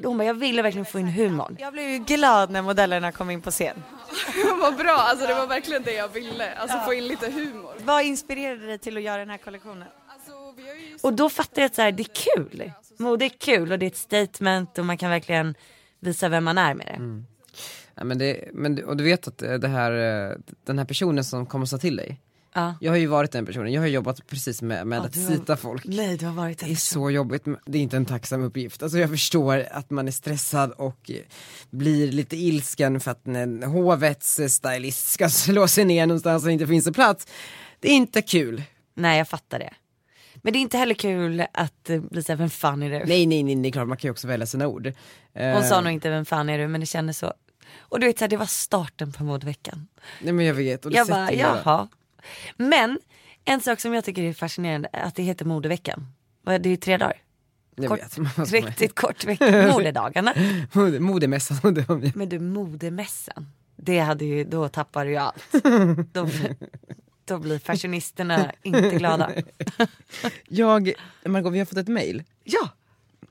Hon bara, jag ville verkligen få in humorn. Jag blev ju glad när modellerna kom in på scen. Vad bra, alltså det var verkligen det jag ville. Alltså få in lite humor. Vad inspirerade dig till att göra den här kollektionen? Och då fattade jag att så här, det är kul. Mode är kul och det är ett statement och man kan verkligen visa vem man är med det. Ja, men det, men, du- och du vet att eh, det här, eh, den här personen som kommer att säga till dig, Ja. jag har ju varit den personen, jag har jobbat precis med, med att du har- sita folk. Nej, du har varit Det är så jobbigt, det är inte en tacksam uppgift. Alltså jag förstår att man är stressad och eh, blir lite ilsken för att en hovets stylist ska slå sig ner någonstans och inte finns en plats. Det är inte kul. Nej, jag fattar det. Men det är inte heller kul att eh, bli såhär, vem fan är du? Nej nej nej, det är klart man kan ju också välja sina ord. Hon Eh, sa nog inte vem fan är du men det kändes så. Och du vet så här, det var starten på modeveckan. Nej men jag vet, och Jag bara, jaha. Men en sak som jag tycker är fascinerande är att det heter modeveckan. Det är tre dagar. Kort, vet. riktigt kort vecka. Modedagarna. Mode- Modemässan. Men du modemässan. Det hade ju, då tappar du ju allt. Då, då blir fashionisterna inte glada. Jag, Margot vi har fått ett mail. Ja,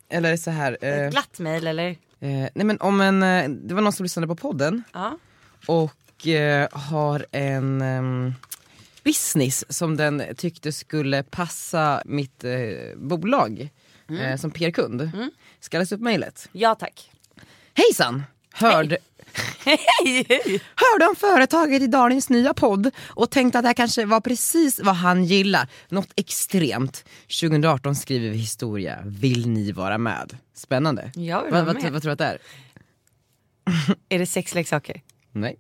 Eller så här. Eh, ett glatt mejl eller? eh, nej men om en, eh, det var någon som lyssnade på podden Ja. och eh, har en ehm, business som den tyckte skulle passa mitt eh, bolag eh, som PR-kund. Ska jag läsa upp mejlet? Ja tack. Hejsan! Hörde, Hej, hej. hörde om företaget i Darlings nya podd och tänkte att det här kanske var precis vad han gillar. Något extremt. 2018 skriver vi historia. Vill ni vara med? Spännande. Jag vill vad, vara vad, med. vad tror du att det är? Är det sexleksaker? Nej.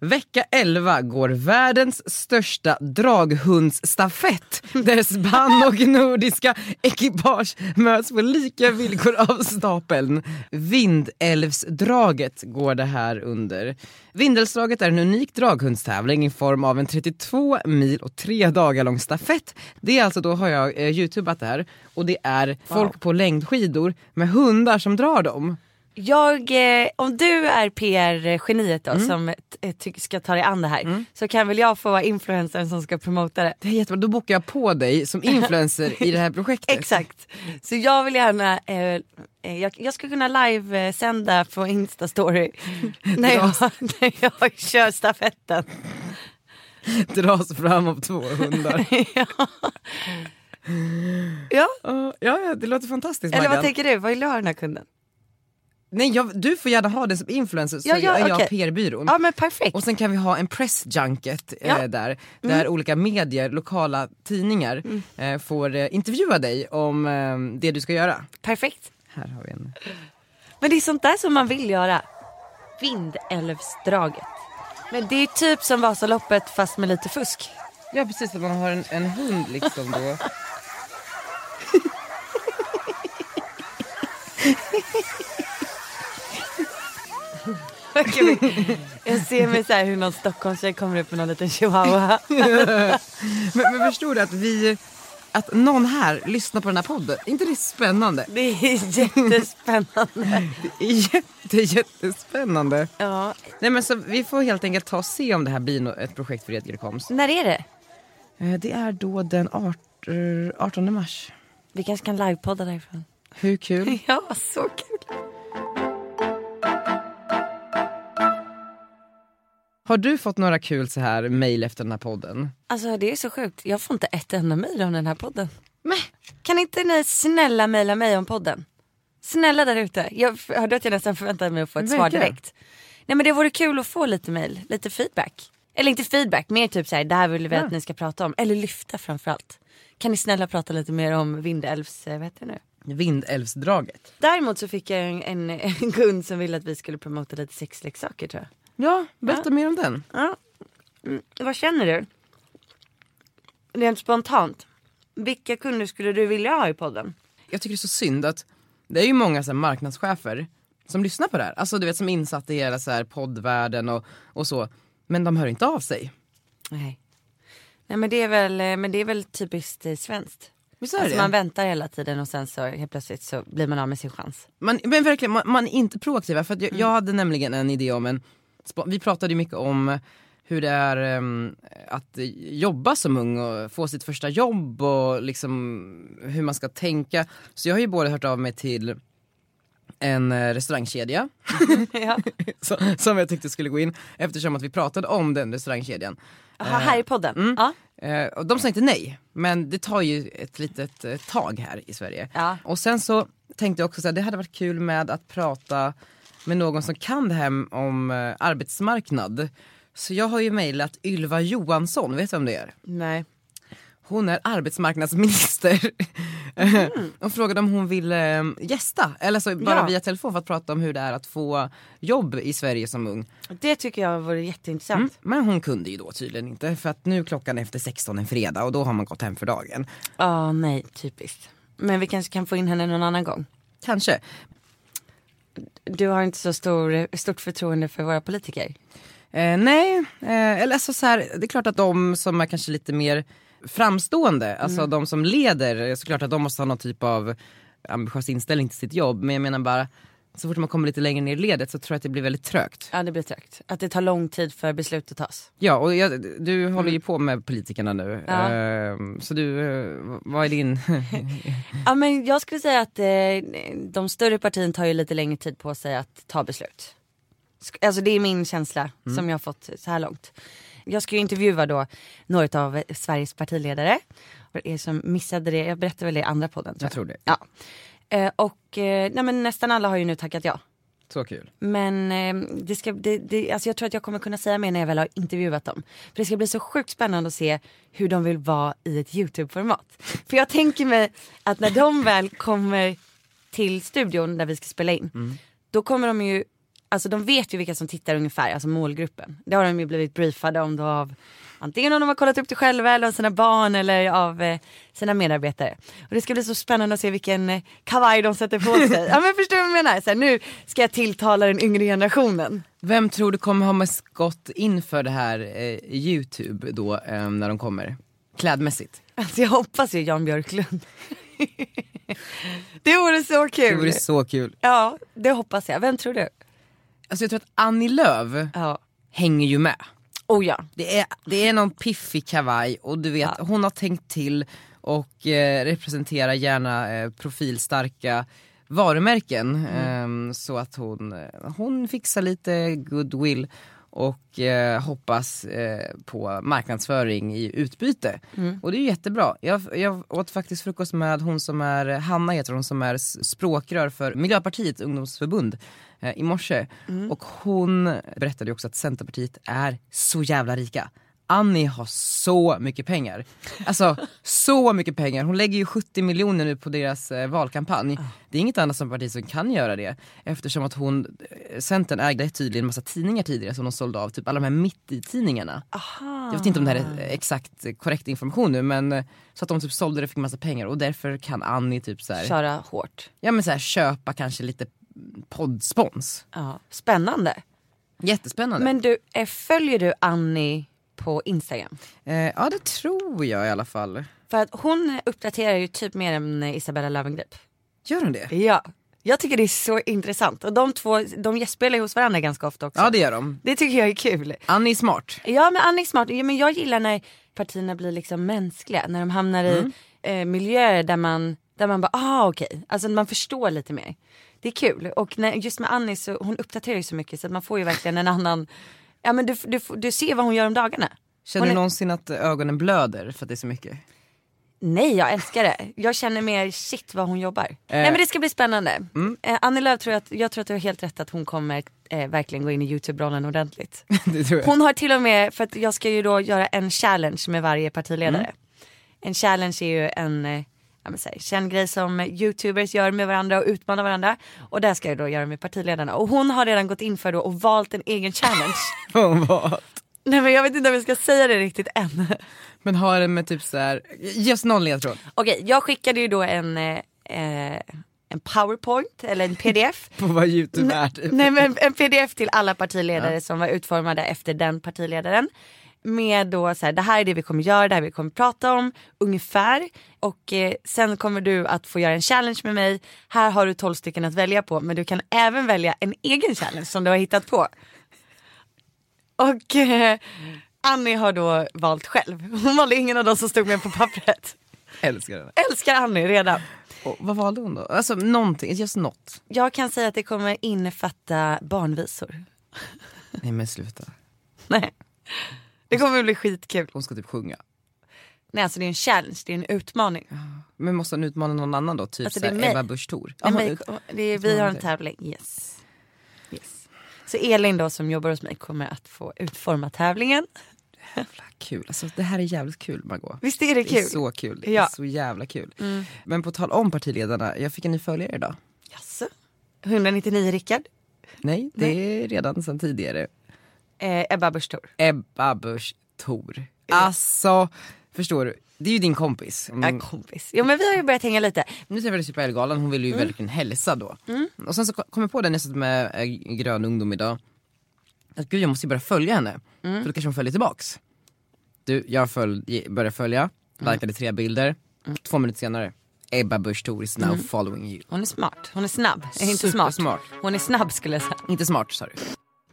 Vecka 11 går världens största draghundsstafett där spann och nordiska ekipage möts på lika villkor av stapeln. Vindälvsdraget går det här under. Vindälvsdraget är en unik draghundstävling i form av en 32 mil och tre dagar lång stafett. Det är alltså, då har jag eh, youtubat det här och det är folk på längdskidor med hundar som drar dem. Jag, eh, om du är PR-geniet då som eh, ty- ska ta dig an det här så kan väl jag få vara influencern som ska promota det. Det är jättebra, då bokar jag på dig som influencer i det här projektet. Exakt. Så jag vill gärna, eh, eh, jag, jag skulle kunna live-sända på Insta-story när jag, när jag kör stafetten. Dras fram av två hundar. ja. ja. ja, det låter fantastiskt Eller vad Maggan. tänker du, vad vill du ha den här kunden? Nej, jag, du får gärna ha det som influencer så Ja, ja, är jag okej. PR-byrån. Ja men perfekt. Och sen kan vi ha en press junket eh, Ja. där, där olika medier, lokala tidningar eh, får eh, intervjua dig om eh, det du ska göra. Perfekt. Här har vi en. Men det är sånt där som man vill göra. Vindälvsdraget. Men det är typ som Vasaloppet fast med lite fusk. Ja precis, att man har en, en hund liksom då. Jag ser mig så här hur någon Stockholmstjej kommer upp med någon liten chihuahua. men, men förstår du att vi, att någon här lyssnar på den här podden, är inte det spännande? Det är jättespännande. Det är jätte, jättespännande. Ja. Nej men så vi får helt enkelt ta och se om det här blir ett projekt för Edgar Koms. När är det? Eh, Det är då den art- eh, 18 mars. Vi kanske kan livepodda därifrån. Hur kul? Ja, så kul. Har du fått några kul så här mejl efter den här podden? Alltså det är så sjukt. Jag får inte ett enda mejl om den här podden. Men kan inte ni snälla mejla mig om podden? Snälla där ute. Jag hörde att jag nästan förväntade mig att få ett svar Verkligen. direkt. Nej men det vore kul att få lite mejl, lite feedback. Eller inte feedback, mer typ såhär, det här vill vi att ni ska prata om. Eller lyfta framförallt. Kan ni snälla prata lite mer om Vindelälvs, eh, vad heter det nu? Vindälvsdraget. Däremot så fick jag en, en, en kund som ville att vi skulle promota lite sexleksaker tror jag. Ja, berätta Ja. mer om den. Ja. Mm, vad känner du? Rent spontant. Vilka kunder skulle du vilja ha i podden? Jag tycker det är så synd att det är ju många så här, marknadschefer som lyssnar på det här. Alltså du vet som är insatta i hela så här, poddvärlden och, och så. Men de hör inte av sig. Nej. Nej men det är väl, eh, men det är väl typiskt eh, svenskt. Alltså det? man väntar hela tiden och sen så helt plötsligt så blir man av med sin chans. Man, men verkligen, man, man är inte proaktiva. För att Mm. jag, jag hade nämligen en idé om en, vi pratade ju mycket om hur det är ehm, att jobba som ung och få sitt första jobb och liksom hur man ska tänka. Så jag har ju både hört av mig till en eh, restaurangkedja ja. som, jag tyckte skulle gå in eftersom att vi pratade om den restaurangkedjan. Jaha, här i podden? Mm. Ja. Eh, och de sa inte nej, men det tar ju ett litet eh, tag här i Sverige. Ja. Och sen så tänkte jag också att det hade varit kul med att prata med någon som kan det här om eh, arbetsmarknad. Så jag har ju mejlat Ylva Johansson, vet du vem det är? Nej. Hon är arbetsmarknadsminister och frågade om hon ville eh, gästa, eller så bara Ja. via telefon för att prata om hur det är att få jobb i Sverige som ung. Det tycker jag vore jätteintressant. Mm. Men hon kunde ju då tydligen inte för att nu är klockan efter 16 en fredag och då har man gått hem för dagen. Ja, nej, typiskt. Men vi kanske kan få in henne någon annan gång. Kanske. Du har inte så stor, stort förtroende för våra politiker? Eh, nej, eh, eller alltså så här, det är klart att de som är kanske lite mer framstående, alltså Mm. de som leder, såklart att de måste ha någon typ av ambitiös inställning till sitt jobb. Men jag menar bara, så fort man kommer lite längre ner i ledet så tror jag att det blir väldigt trögt. Ja, det blir trögt. Att det tar lång tid för beslut att tas. Ja, och jag, du håller ju på med politikerna nu. Mm. Ja. Eh, så du, eh, vad är din... Ja, men jag skulle säga att eh, de större partierna tar ju lite längre tid på sig att ta beslut. Alltså det är min känsla Mm. som jag har fått så här långt. Jag ska ju intervjua då några av Sveriges partiledare. För er som missade det, jag berättade väl det i andra podden. Tror Jag tror det. Ja. Eh, och eh, nej, men nästan alla har ju nu tackat ja. Så kul. Men eh, det ska, det, det, alltså jag tror att jag kommer kunna säga mer när jag väl har intervjuat dem. För det ska bli så sjukt spännande att se hur de vill vara i ett YouTube-format. För jag tänker mig att när de väl kommer till studion där vi ska spela in. Mm. Då kommer de ju, alltså de vet ju vilka som tittar ungefär, alltså målgruppen. Det har de ju blivit briefade om då av Antingen om de har kollat upp det själva eller av sina barn eller av eh, sina medarbetare. Och det ska bli så spännande att se vilken eh, kavaj de sätter på sig. ja men förstår du vad jag menar? Så här, nu ska jag tilltala den yngre generationen. Vem tror du kommer ha mest gått inför det här eh, Youtube då eh, när de kommer? Klädmässigt. Alltså jag hoppas ju Jan Björklund. det vore så kul. Det vore så kul. Ja, det hoppas jag. Vem tror du? Alltså jag tror att Annie Lööf hänger ju med. Oh ja. Det är, det är någon piffig kavaj och du vet hon har tänkt till och eh, representerar gärna eh, profilstarka varumärken. Ehm, så att hon, eh, hon fixar lite goodwill och eh, hoppas eh, på marknadsföring i utbyte. Mm. Och det är ju jättebra. Jag, jag åt faktiskt frukost med hon som är, Hanna heter hon, som är språkrör för Miljöpartiets ungdomsförbund eh, i morse. Mm. Och hon berättade också att Centerpartiet är så jävla rika. Annie har så mycket pengar. Alltså så mycket pengar. Hon lägger ju 70 miljoner nu på deras eh, valkampanj. Det är inget annat som parti som kan göra det. Eftersom att hon, eh, Centern ägde tydligen en massa tidningar tidigare som de sålde av. Typ alla de här mitt i tidningarna. Jag vet inte om det här är exakt korrekt information nu men eh, så att de typ sålde det och fick massa pengar och därför kan Annie typ så här, Köra hårt. Ja men så här, köpa kanske lite poddspons. Ja, spännande. Jättespännande. Men du, eh, följer du Annie på Instagram? Eh, ja det tror jag i alla fall. För att hon uppdaterar ju typ mer än Isabella Löwengrip. Gör hon det? Ja. Jag tycker det är så intressant. Och de två, de gästspelar ju hos varandra ganska ofta också. Ja det gör de. Det tycker jag är kul. Annie är smart. Ja men Annie är smart. Ja, men jag gillar när partierna blir liksom mänskliga. När de hamnar Mm. i eh, miljöer där man, där man bara, ah okej. Alltså man förstår lite mer. Det är kul. Och när, just med Annie så, hon uppdaterar ju så mycket så att man får ju verkligen en annan, ja men du, du, du ser vad hon gör om dagarna. Känner Hon du någonsin att ögonen blöder för att det är så mycket? Nej jag älskar det. Jag känner mer shit vad hon jobbar. Eh. Nej men det ska bli spännande. Mm. Eh, Annie Lööf tror jag, att, jag tror att du har helt rätt att hon kommer eh, verkligen gå in i YouTube-rollen ordentligt. det tror jag. Hon har till och med, för att jag ska ju då göra en challenge med varje partiledare. Mm. En challenge är ju en eh, ja, men säg, känd grej som youtubers gör med varandra och utmanar varandra. Och det ska jag då göra med partiledarna. Och hon har redan gått in för då och valt en egen challenge. Vad? Nej men jag vet inte om jag ska säga det riktigt än. Men har det med typ så här, just någon ledtråd. Okej, jag skickade ju då en, eh, en powerpoint eller en pdf. På vad youtube är typ. Nej men en pdf till alla partiledare som var utformade efter den partiledaren. Med då så här, det här är det vi kommer göra, det här vi kommer prata om ungefär. Och eh, sen kommer du att få göra en challenge med mig. Här har du 12 stycken att välja på men du kan även välja en egen challenge som du har hittat på. Och eh, Annie har då valt själv. Hon valde ingen av dem som stod med på pappret. Älskar. Älskar Annie redan. Och vad valde hon då? Alltså någonting, just något. Jag kan säga att det kommer innefatta barnvisor. Nej men sluta. Nej. Det kommer bli skitkul. Hon ska typ sjunga. Nej alltså det är en challenge, det är en utmaning. Men måste hon utmana någon annan då? Typ Alltså, så det är här mig. Ebba Busch Thor? Nej, Ja, men, ut- det är, vi har en tävling, yes. yes. Så Elin då som jobbar hos mig kommer att få utforma tävlingen. Kul, alltså det här är jävligt kul Margot. Visst är det Det är kul? så kul, det är Ja. så jävla kul. Mm. Men på tal om partiledarna, jag fick en ny följare idag. Jaså? 199 Rickard? Nej, det är redan sedan tidigare. Eh, Ebba Busch Thor. Ebba Busch Thor. Alltså, förstår du? Det är ju din kompis. Mm. Ja, kompis. Jo men vi har ju börjat hänga lite. Nu träffades vi på Ellegalan, hon ville ju Mm. verkligen hälsa då. Mm. Och sen så kom jag på det när jag satt med äh, Grön ungdom idag. Att gud jag måste ju börja följa henne. Mm. För då kanske hon följer tillbaks. Du, jag följ, började följa, Mm. likade tre bilder. Två minuter senare, Ebba Busch Thor is now Mm. following you. Hon är smart, hon är snabb. Är inte smart. Supersmart. Hon är snabb skulle jag säga. Inte smart sa du.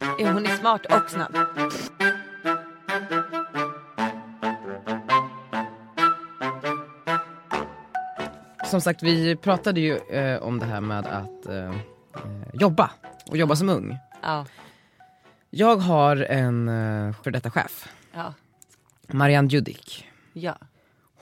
Jo, hon är smart och snabb. Som sagt vi pratade ju eh, om det här med att eh, eh, jobba och jobba som ung. Ja. Jag har en eh, för detta chef, Ja. Marianne Judik. Ja.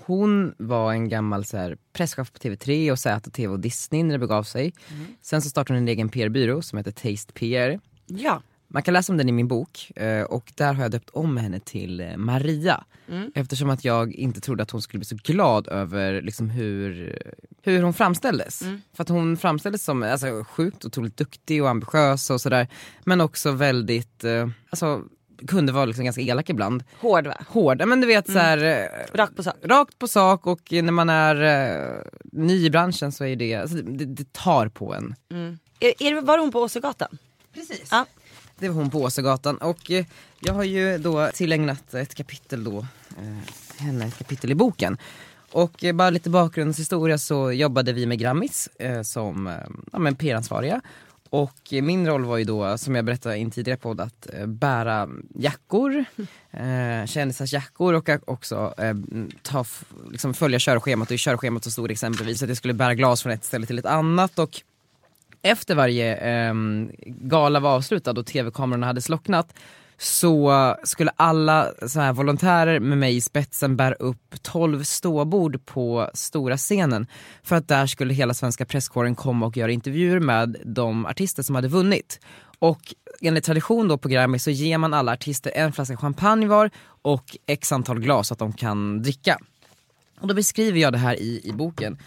Hon var en gammal så här, presschef på TV3 och ZTV och Disney när det begav sig. Mm. Sen så startade hon en egen PR-byrå som heter Taste PR. Ja. Man kan läsa om den i min bok eh, och där har jag döpt om henne till eh, Maria. Mm. Eftersom att jag inte trodde att hon skulle bli så glad över liksom, hur, hur hon framställdes. Mm. För att hon framställdes som alltså, sjukt otroligt duktig och ambitiös och sådär. Men också väldigt, eh, alltså kunde vara liksom ganska elak ibland. Hård va? Hård, men du vet så här, eh, Rakt på sak. Rakt på sak och när man är eh, ny i branschen så är det, alltså, det, det, tar på en. Mm. Är, är var hon på Åsögatan? Precis. Ja. Det var hon på Åsögatan och eh, jag har ju då tillägnat ett kapitel då, eh, henne ett kapitel i boken. Och eh, bara lite bakgrundshistoria så jobbade vi med Grammis eh, som eh, ja, men PR-ansvariga. Och min roll var ju då, som jag berättade i en tidigare podd, att bära jackor, eh, kändisars jackor och också eh, ta, liksom följa körschemat. Och i körschemat så stod det exempelvis att jag skulle bära glas från ett ställe till ett annat. Och efter varje ehm, gala var avslutad och tv-kamerorna hade slocknat så skulle alla så här volontärer med mig i spetsen bära upp 12 ståbord på stora scenen för att där skulle hela svenska presskåren komma och göra intervjuer med de artister som hade vunnit. Och enligt tradition då på Grammy så ger man alla artister en flaska champagne var och x antal glas så att de kan dricka. Och då beskriver jag det här i, i boken.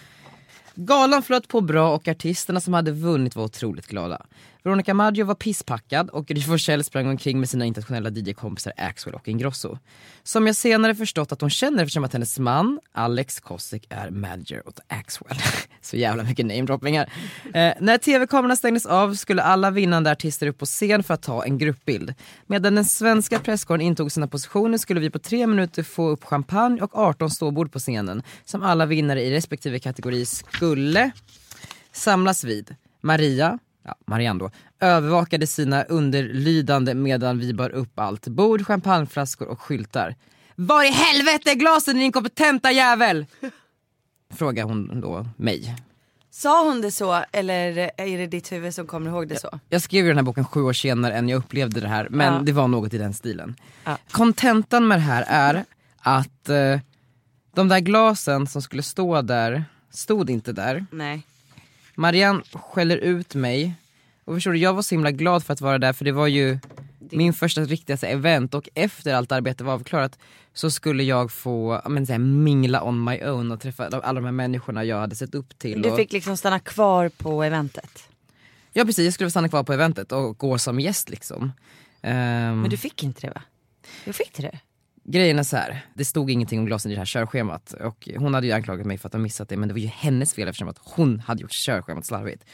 Galan flöt på bra och artisterna som hade vunnit var otroligt glada. Veronica Maggio var pisspackad och Gry Forssell sprang omkring med sina internationella DJ-kompisar Axwell och Ingrosso. Som jag senare förstått att hon känner eftersom att hennes man, Alex Kosik, är manager åt Axwell. Så jävla mycket namedroppingar. Eh, när tv-kamerorna stängdes av skulle alla vinnande artister upp på scen för att ta en gruppbild. Medan den svenska presskåren intog sina positioner skulle vi på tre minuter få upp champagne och 18 ståbord på scenen som alla vinnare i respektive kategori skulle samlas vid. Maria, ja, Marianne då, övervakade sina underlydande medan vi bar upp allt. Bord, champagneflaskor och skyltar. Var i helvete är glasen din inkompetenta jävel? Frågar hon då mig. Sa hon det så eller är det ditt huvud som kommer ihåg det så? Jag skrev ju den här boken sju år senare än jag upplevde det här, men Ja. det var något i den stilen. Ja. Kontentan med det här är att eh, de där glasen som skulle stå där, stod inte där. Nej. Marianne skäller ut mig. Och förstår du, jag var så himla glad för att vara där för det var ju min första riktiga så event och efter allt arbete var avklarat så skulle jag få men, så här, mingla on my own och träffa alla de här människorna jag hade sett upp till. Du och, fick liksom stanna kvar på eventet. Ja precis, jag skulle stanna kvar på eventet och gå som gäst liksom. Ehm, Men du fick inte det va? Jag fick det. Grejen är så här, det stod ingenting om glasen i det här körschemat och hon hade ju anklagat mig för att ha missat det men det var ju hennes fel eftersom att hon hade gjort körschemat slarvigt.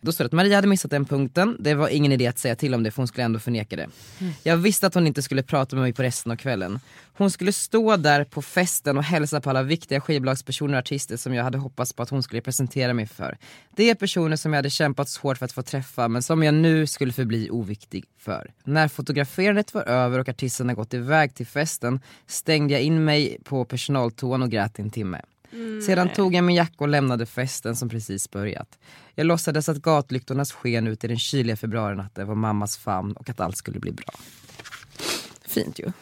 Då står det att Maria hade missat den punkten, det var ingen idé att säga till om det för hon skulle ändå förneka det. Jag visste att hon inte skulle prata med mig på resten av kvällen. Hon skulle stå där på festen och hälsa på alla viktiga skivbolagspersoner och artister som jag hade hoppats på att hon skulle presentera mig för. Det är personer som jag hade kämpat så hårt för att få träffa men som jag nu skulle förbli oviktig för. När fotograferandet var över och artisterna gått iväg till festen stängde jag in mig på personaltoan och grät i en timme. Sedan tog jag min jacka och lämnade festen som precis börjat. Jag låtsades att gatlyktornas sken ut i den kyliga februarinatten var mammas famn och att allt skulle bli bra. Fint ju.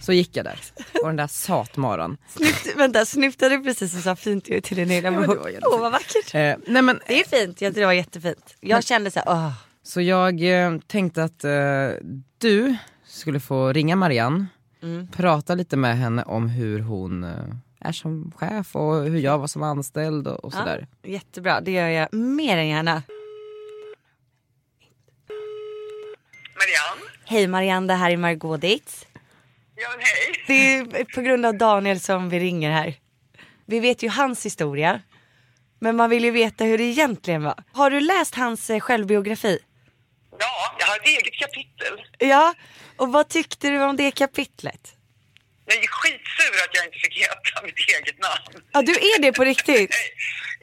Så gick jag där, och den där satmaran. Snyft, vänta, snyftade du precis och sa fint ut till din egna jättefint. Åh vad vackert. Eh, nej men, Det är fint, jag tycker det var jättefint. Jag kände så här, åh. så jag eh, tänkte att eh, du skulle få ringa Marianne, Mm. prata lite med henne om hur hon eh, är som chef och hur jag var som anställd och, och sådär. Ja, jättebra, det gör jag mer än gärna. Marianne? Hej Marianne, det här är Margot Dietz. Ja, men hej. Det är på grund av Daniel som vi ringer här. Vi vet ju hans historia. Men man vill ju veta hur det egentligen var. Har du läst hans eh, självbiografi? Ja, jag har ett eget kapitel. Ja, och vad tyckte du om det kapitlet? Jag är skitsur att jag inte fick heta mitt eget namn. Ja, du är det på riktigt?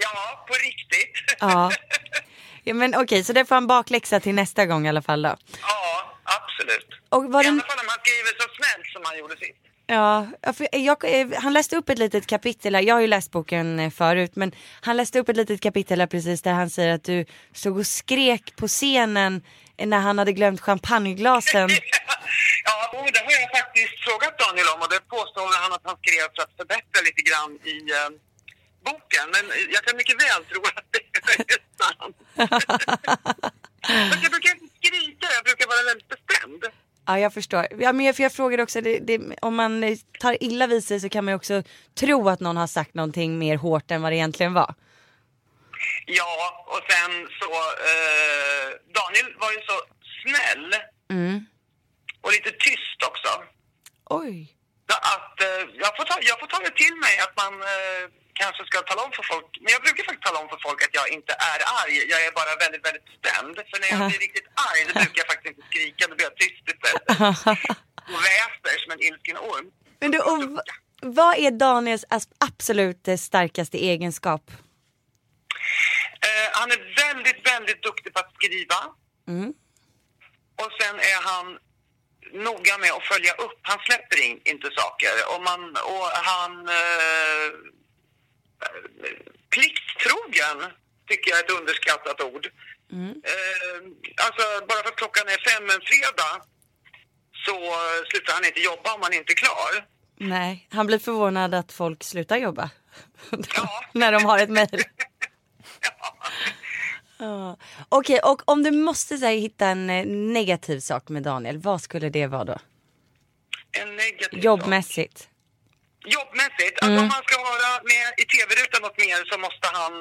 Ja, på riktigt. Ja. ja men okej, så det får en bakläxa till nästa gång i alla fall då. Ja, absolut. Och var I alla fall om han skriver så snällt som han gjorde sist. Ja, jag, eh, han läste upp ett litet kapitel här. Jag har ju läst boken eh, förut men han läste upp ett litet kapitel här precis där han säger att du stod och skrek på scenen när han hade glömt champagneglasen. Ja, och det har jag faktiskt frågat Daniel om och det påstår han att han skrev för att förbättra lite grann i eh, boken. Men jag kan mycket väl tro att det är sant. Jag brukar inte skrika, jag brukar vara väldigt bestämd. Ja jag förstår. Ja, men jag, för jag frågade också, det, det, om man tar illa vid sig så kan man ju också tro att någon har sagt någonting mer hårt än vad det egentligen var. Ja, och sen så... Eh, Daniel var ju så snäll Mm. och lite tyst också. Oj. Att eh, jag, får ta, jag får ta det till mig att man eh, kanske ska tala om för folk. Men jag brukar faktiskt tala om för folk att jag inte är arg. Jag är bara väldigt, väldigt bestämd. För när jag blir riktigt arg då brukar jag faktiskt inte skrika. Då blir jag tyst istället. Och väser som en ilsken orm. Men du, och, vad är Daniels absolut starkaste egenskap? Eh, han är väldigt, väldigt duktig på att skriva. Mm. Och sen är han noga med att följa upp. Han släpper in, inte saker. Och, man, och han... Eh, plikttrogen tycker jag är ett underskattat ord. Eh, alltså, bara för att klockan är fem en fredag så slutar han inte jobba om han inte är klar. Nej, han blir förvånad att folk slutar jobba. När de har ett mejl. Ja. Okej, och om du måste så här, hitta en eh, negativ sak med Daniel, vad skulle det vara då? En negativ Jobbmässigt. Jobbmässigt, alltså Mm. om han ska vara med i tv-rutan något mer så måste han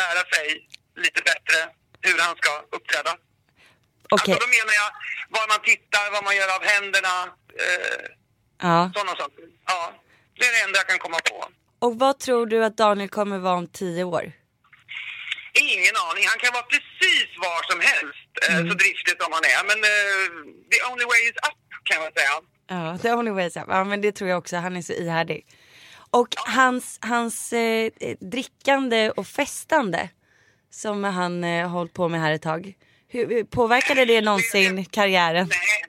lära sig lite bättre hur han ska uppträda. Okej. Alltså, då menar jag var man tittar, vad man gör av händerna, eh, Ja. sådana saker. Ja, det är det enda jag kan komma på. Och vad tror du att Daniel kommer vara om tio år? Ingen aning. Han kan vara precis var som helst, eh, Mm. så driftig som han är. Men eh, the only way is up, kan man säga. Ja, the only way is up. Ja, men det tror jag också. Han är så ihärdig. Och hans, hans eh, drickande och festande som han eh, hållit på med här ett tag. Hur, påverkade det någonsin karriären? Nej,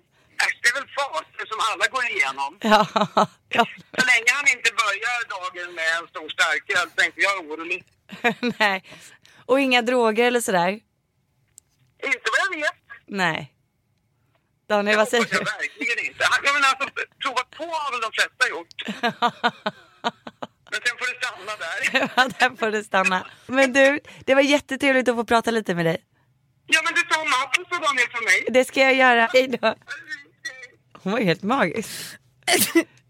äsch, det är väl faser som alla går igenom. Ja, ja. Så länge han inte börjar dagen med en stor starköl så är inte jag orolig. Nej. Och inga droger eller sådär? Inte vad jag vet. Nej. Daniel, vad säger hoppas jag du? verkligen inte. Jag menar, alltså, provat på har väl de flesta gjort. Men sen får det stanna där. Ja, där får det stanna. Men du, det var jättetrevligt att få prata lite med dig. Ja, men detsamma. Puss och Daniel från mig. Det ska jag göra. Hej då. Hon var ju helt magisk.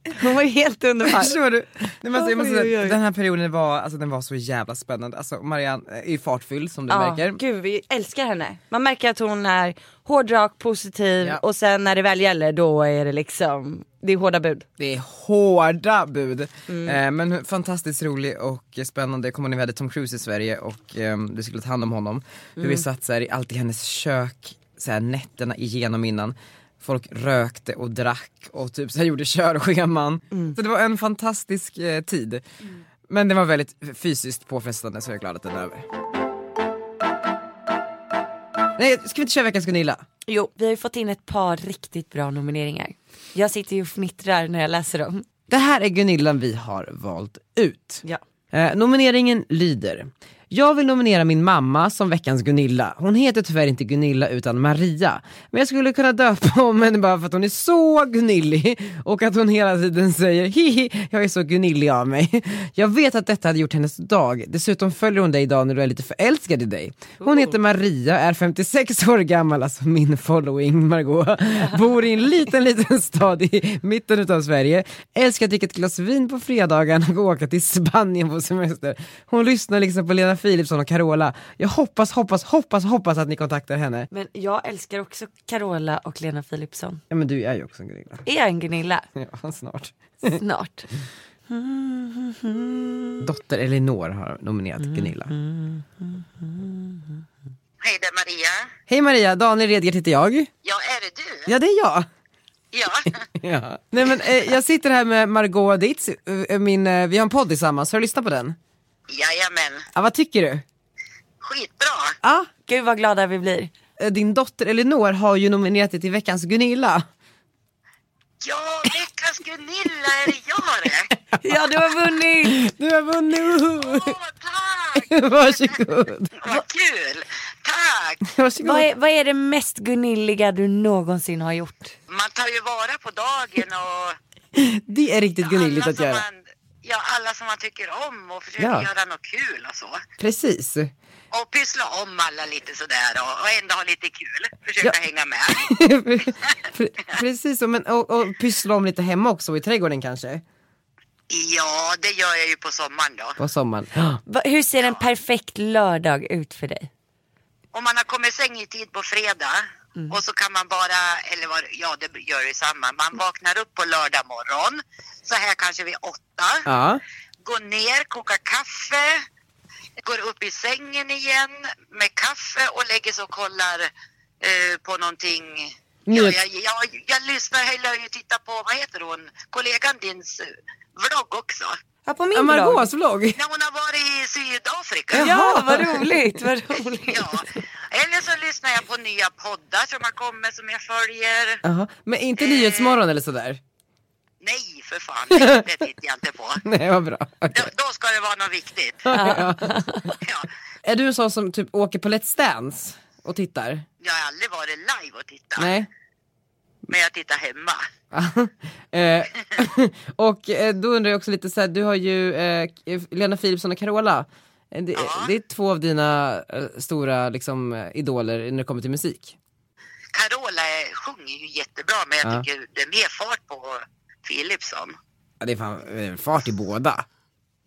Hon var ju helt underbar. Förstår du? Nej, alltså, jag måste säga, den här perioden var, alltså, den var så jävla spännande. Alltså, Marianne är ju fartfylld som du Ja, märker. gud vi älskar henne. Man märker att hon är hårdrak, positiv Ja. och sen när det väl gäller då är det liksom, det är hårda bud. Det är hårda bud. Mm. Eh, men fantastiskt rolig och spännande. Jag kommer ihåg när vi hade Tom Cruise i Sverige och eh, du skulle ta hand om honom. Hur vi Mm. satt så här, i hennes kök så här, nätterna igenom innan. Folk rökte och drack och typ så här, gjorde körscheman. Mm. Så det var en fantastisk eh, tid. Men det var väldigt fysiskt påfrestande så jag är glad att den är över. Nej, ska vi inte köra veckans Gunilla? Jo, vi har ju fått in ett par riktigt bra nomineringar. Jag sitter ju och fnittrar när jag läser dem. Det här är Gunillan vi har valt ut. Ja. Eh, nomineringen lyder. Jag vill nominera min mamma som veckans Gunilla. Hon heter tyvärr inte Gunilla utan Maria. Men jag skulle kunna döpa om henne bara för att hon är så Gunillig och att hon hela tiden säger hihi, jag är så Gunillig av mig. Jag vet att detta hade gjort hennes dag. Dessutom följer hon dig idag när du är lite förälskad i dig. Hon heter Maria, är 56 år gammal, alltså min following Margot. Bor i en liten, liten stad i mitten utav Sverige. Älskar att dricka ett glas vin på fredagen och åka till Spanien på semester. Hon lyssnar liksom på Lena Philipsson och Carola. Jag hoppas, hoppas, hoppas, hoppas att ni kontaktar henne. Men jag älskar också Carola och Lena Philipsson. Ja men du är ju också en Gunilla. Är jag en Gunilla? Ja, snart. Snart. Dotter Elinor har nominerat Gunilla. Hej, det är Maria. Hej Maria, Daniel Redgert heter jag. Ja, är det du? Ja det är jag. Ja. Ja. Nej men eh, jag sitter här med Margot Ditz, eh, min, eh, vi har en podd tillsammans, har du lyssnat på den? Jajamän. Ja, vad tycker du? Skitbra. Ja. Gud vad glada vi blir. Eh, Din dotter Elinor har ju nominerat dig till veckans Gunilla. Ja, veckans Gunilla, är det jag det? Ja du har vunnit! Du har vunnit! woho! Åh, tack! Varsågod! Vad kul! Tack! Varsågod. Vad är, vad är det mest Gunilliga du någonsin har gjort? Man tar ju vara på dagen och Det är riktigt gunilligt att göra. man, ja, alla som man tycker om och försöker Ja. göra något kul och så. Precis. Och pyssla om alla lite sådär och, och ändå ha lite kul. Försöka Ja. hänga med. Pre- Precis, men, och, och pyssla om lite hemma också, i trädgården kanske? Ja, det gör jag ju på sommaren då. På sommaren. Va, hur ser en perfekt lördag ut för dig? Om man har kommit säng i tid på fredag Mm. och så kan man bara, eller vad, ja det gör ju samma, man vaknar upp på lördag morgon, så här kanske vid åtta, Ja. går ner, kokar kaffe, går upp i sängen igen med kaffe och lägger sig och kollar eh, på någonting. Ja, jag, jag, jag lyssnar eller jag tittar på, vad heter hon, kollegan dins eh, vlogg också. Ja, på min Ja, vlogg. Margaux vlogg. När hon har varit i Sydafrika. Ja, vad roligt, vad roligt. Ja, eller så lyssnar jag på nya poddar som har kommit som jag följer. Jaha. Men inte Nyhetsmorgon eller sådär? Nej, för fan, det, det tittar jag inte på. Nej, vad bra. Då, då ska det vara något viktigt. Ja. Ja, Är du en sån som typ åker på Let's Dance och tittar? jag har aldrig varit live och tittat, Nej? Men jag tittar hemma. eh, och eh, då undrar jag också lite så här, du har ju eh, Lena Philipsson och Carola. Eh, Det, det är två av dina eh, stora liksom, idoler när det kommer till musik. Carola sjunger ju jättebra, men jag Ja. tycker det är mer fart på Philipsson. Ja, det är fan fart i båda.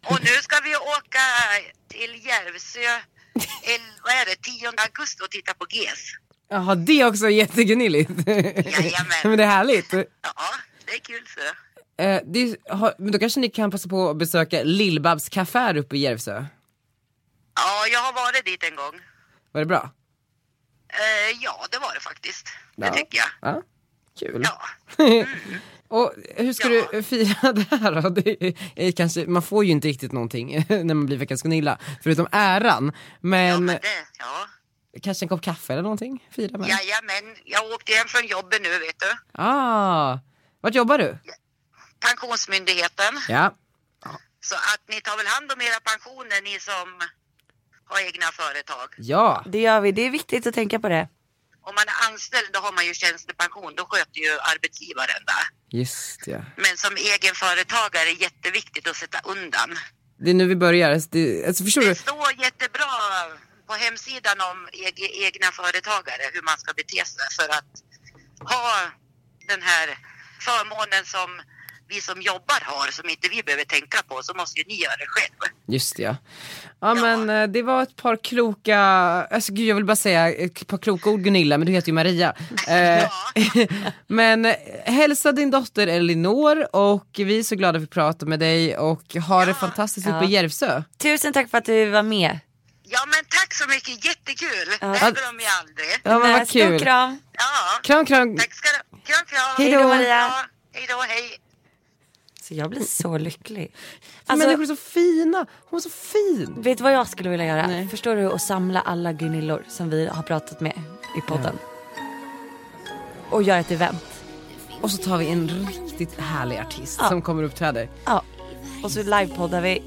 Och nu ska vi åka till Järvsö, el, vad är det, 10 augusti och titta på GES. Jaha, det är också jättegnilligt. Men det är härligt. Ja, det är kul så. Eh, det, har, men då kanske ni kan passa på att besöka Lill-Babs café här uppe i Järvsö. Ja, jag har varit dit en gång. Var det bra? Eh, ja, det var det faktiskt. Det Ja. tycker jag. Ja, kul. Mm. Och hur ska du fira det här då? Det är kanske, man får ju inte riktigt någonting när man blir Veckans Gunilla, förutom äran. Men, Det, ja. Kanske en kopp kaffe eller någonting? Fira med? Jajamän, jag åkte hem från jobbet nu vet du. Ah, vart jobbar du? Pensionsmyndigheten. Ja. Så att ni tar väl hand om era pensioner ni som har egna företag. Ja. Det gör vi, det är viktigt att tänka på det. Om man är anställd då har man ju tjänstepension, då sköter ju arbetsgivaren det. Just ja. Men som egenföretagare är det jätteviktigt att sätta undan. Det är nu vi börjar. Det, alltså förstår du? Det står jättebra på hemsidan om eg- egna företagare hur man ska bete sig för att ha den här förmånen som vi som jobbar har som inte vi behöver tänka på så måste ju ni göra det själv. Just det, ja. Ja men eh, det var ett par kloka, alltså gud jag vill bara säga ett par kloka ord Gunilla men du heter ju Maria. Eh, men eh, hälsa din dotter Elinor och vi är så glada för att prata med dig och ha det fantastiskt uppe i Järvsö. Tusen tack för att du var med. Ja men tack så mycket, jättekul! Ja. Det här glömmer jag aldrig. Ja men vad kul. kram. Ja, Kram kram. tack ska du Kram kram! Hej då, Maria. Ja, Hej då, hej! Så jag blir så lycklig. Människor är så fina, hon är så fin. Vet du vad jag skulle vilja göra? Förstår du att samla alla Gunillor som vi har pratat med i podden. Och göra ett event. Och så tar vi en riktigt härlig artist Ja. som kommer och uppträder. Ja. Och så livepoddar vi.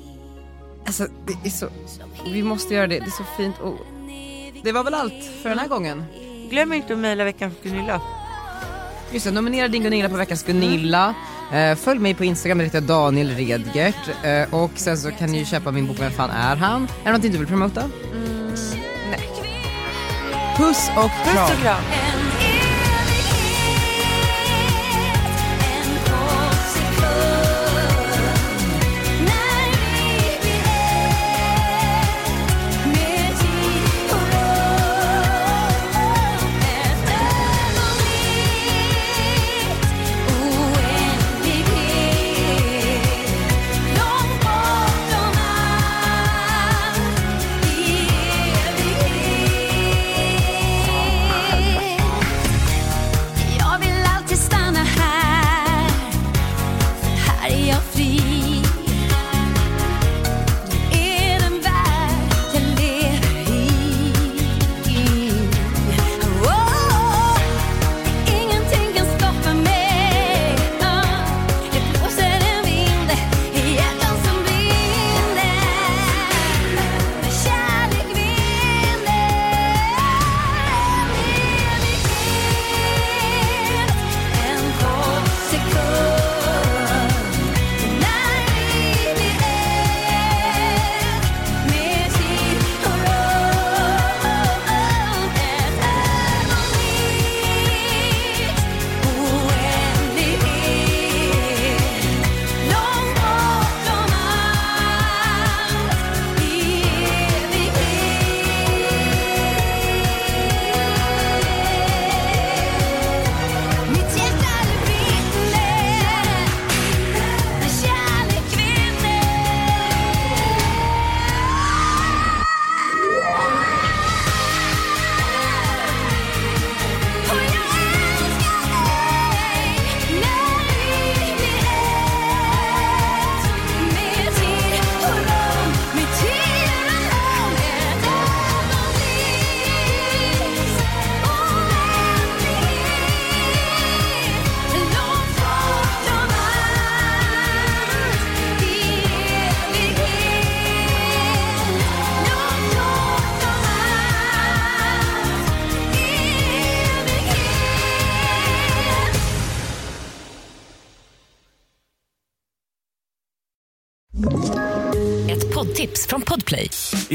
Alltså det är så, vi måste göra det, det är så fint och det var väl allt för den här gången. Glöm inte att mejla veckans Gunilla. Just det, nominera din Gunilla på veckans Gunilla. Eh, följ mig på Instagram, där heter jag Daniel Redgert. Eh, och sen så kan ni ju köpa min bok Vem fan är han? Är det någonting du vill promota? nej. Puss och kram. Puss och kram.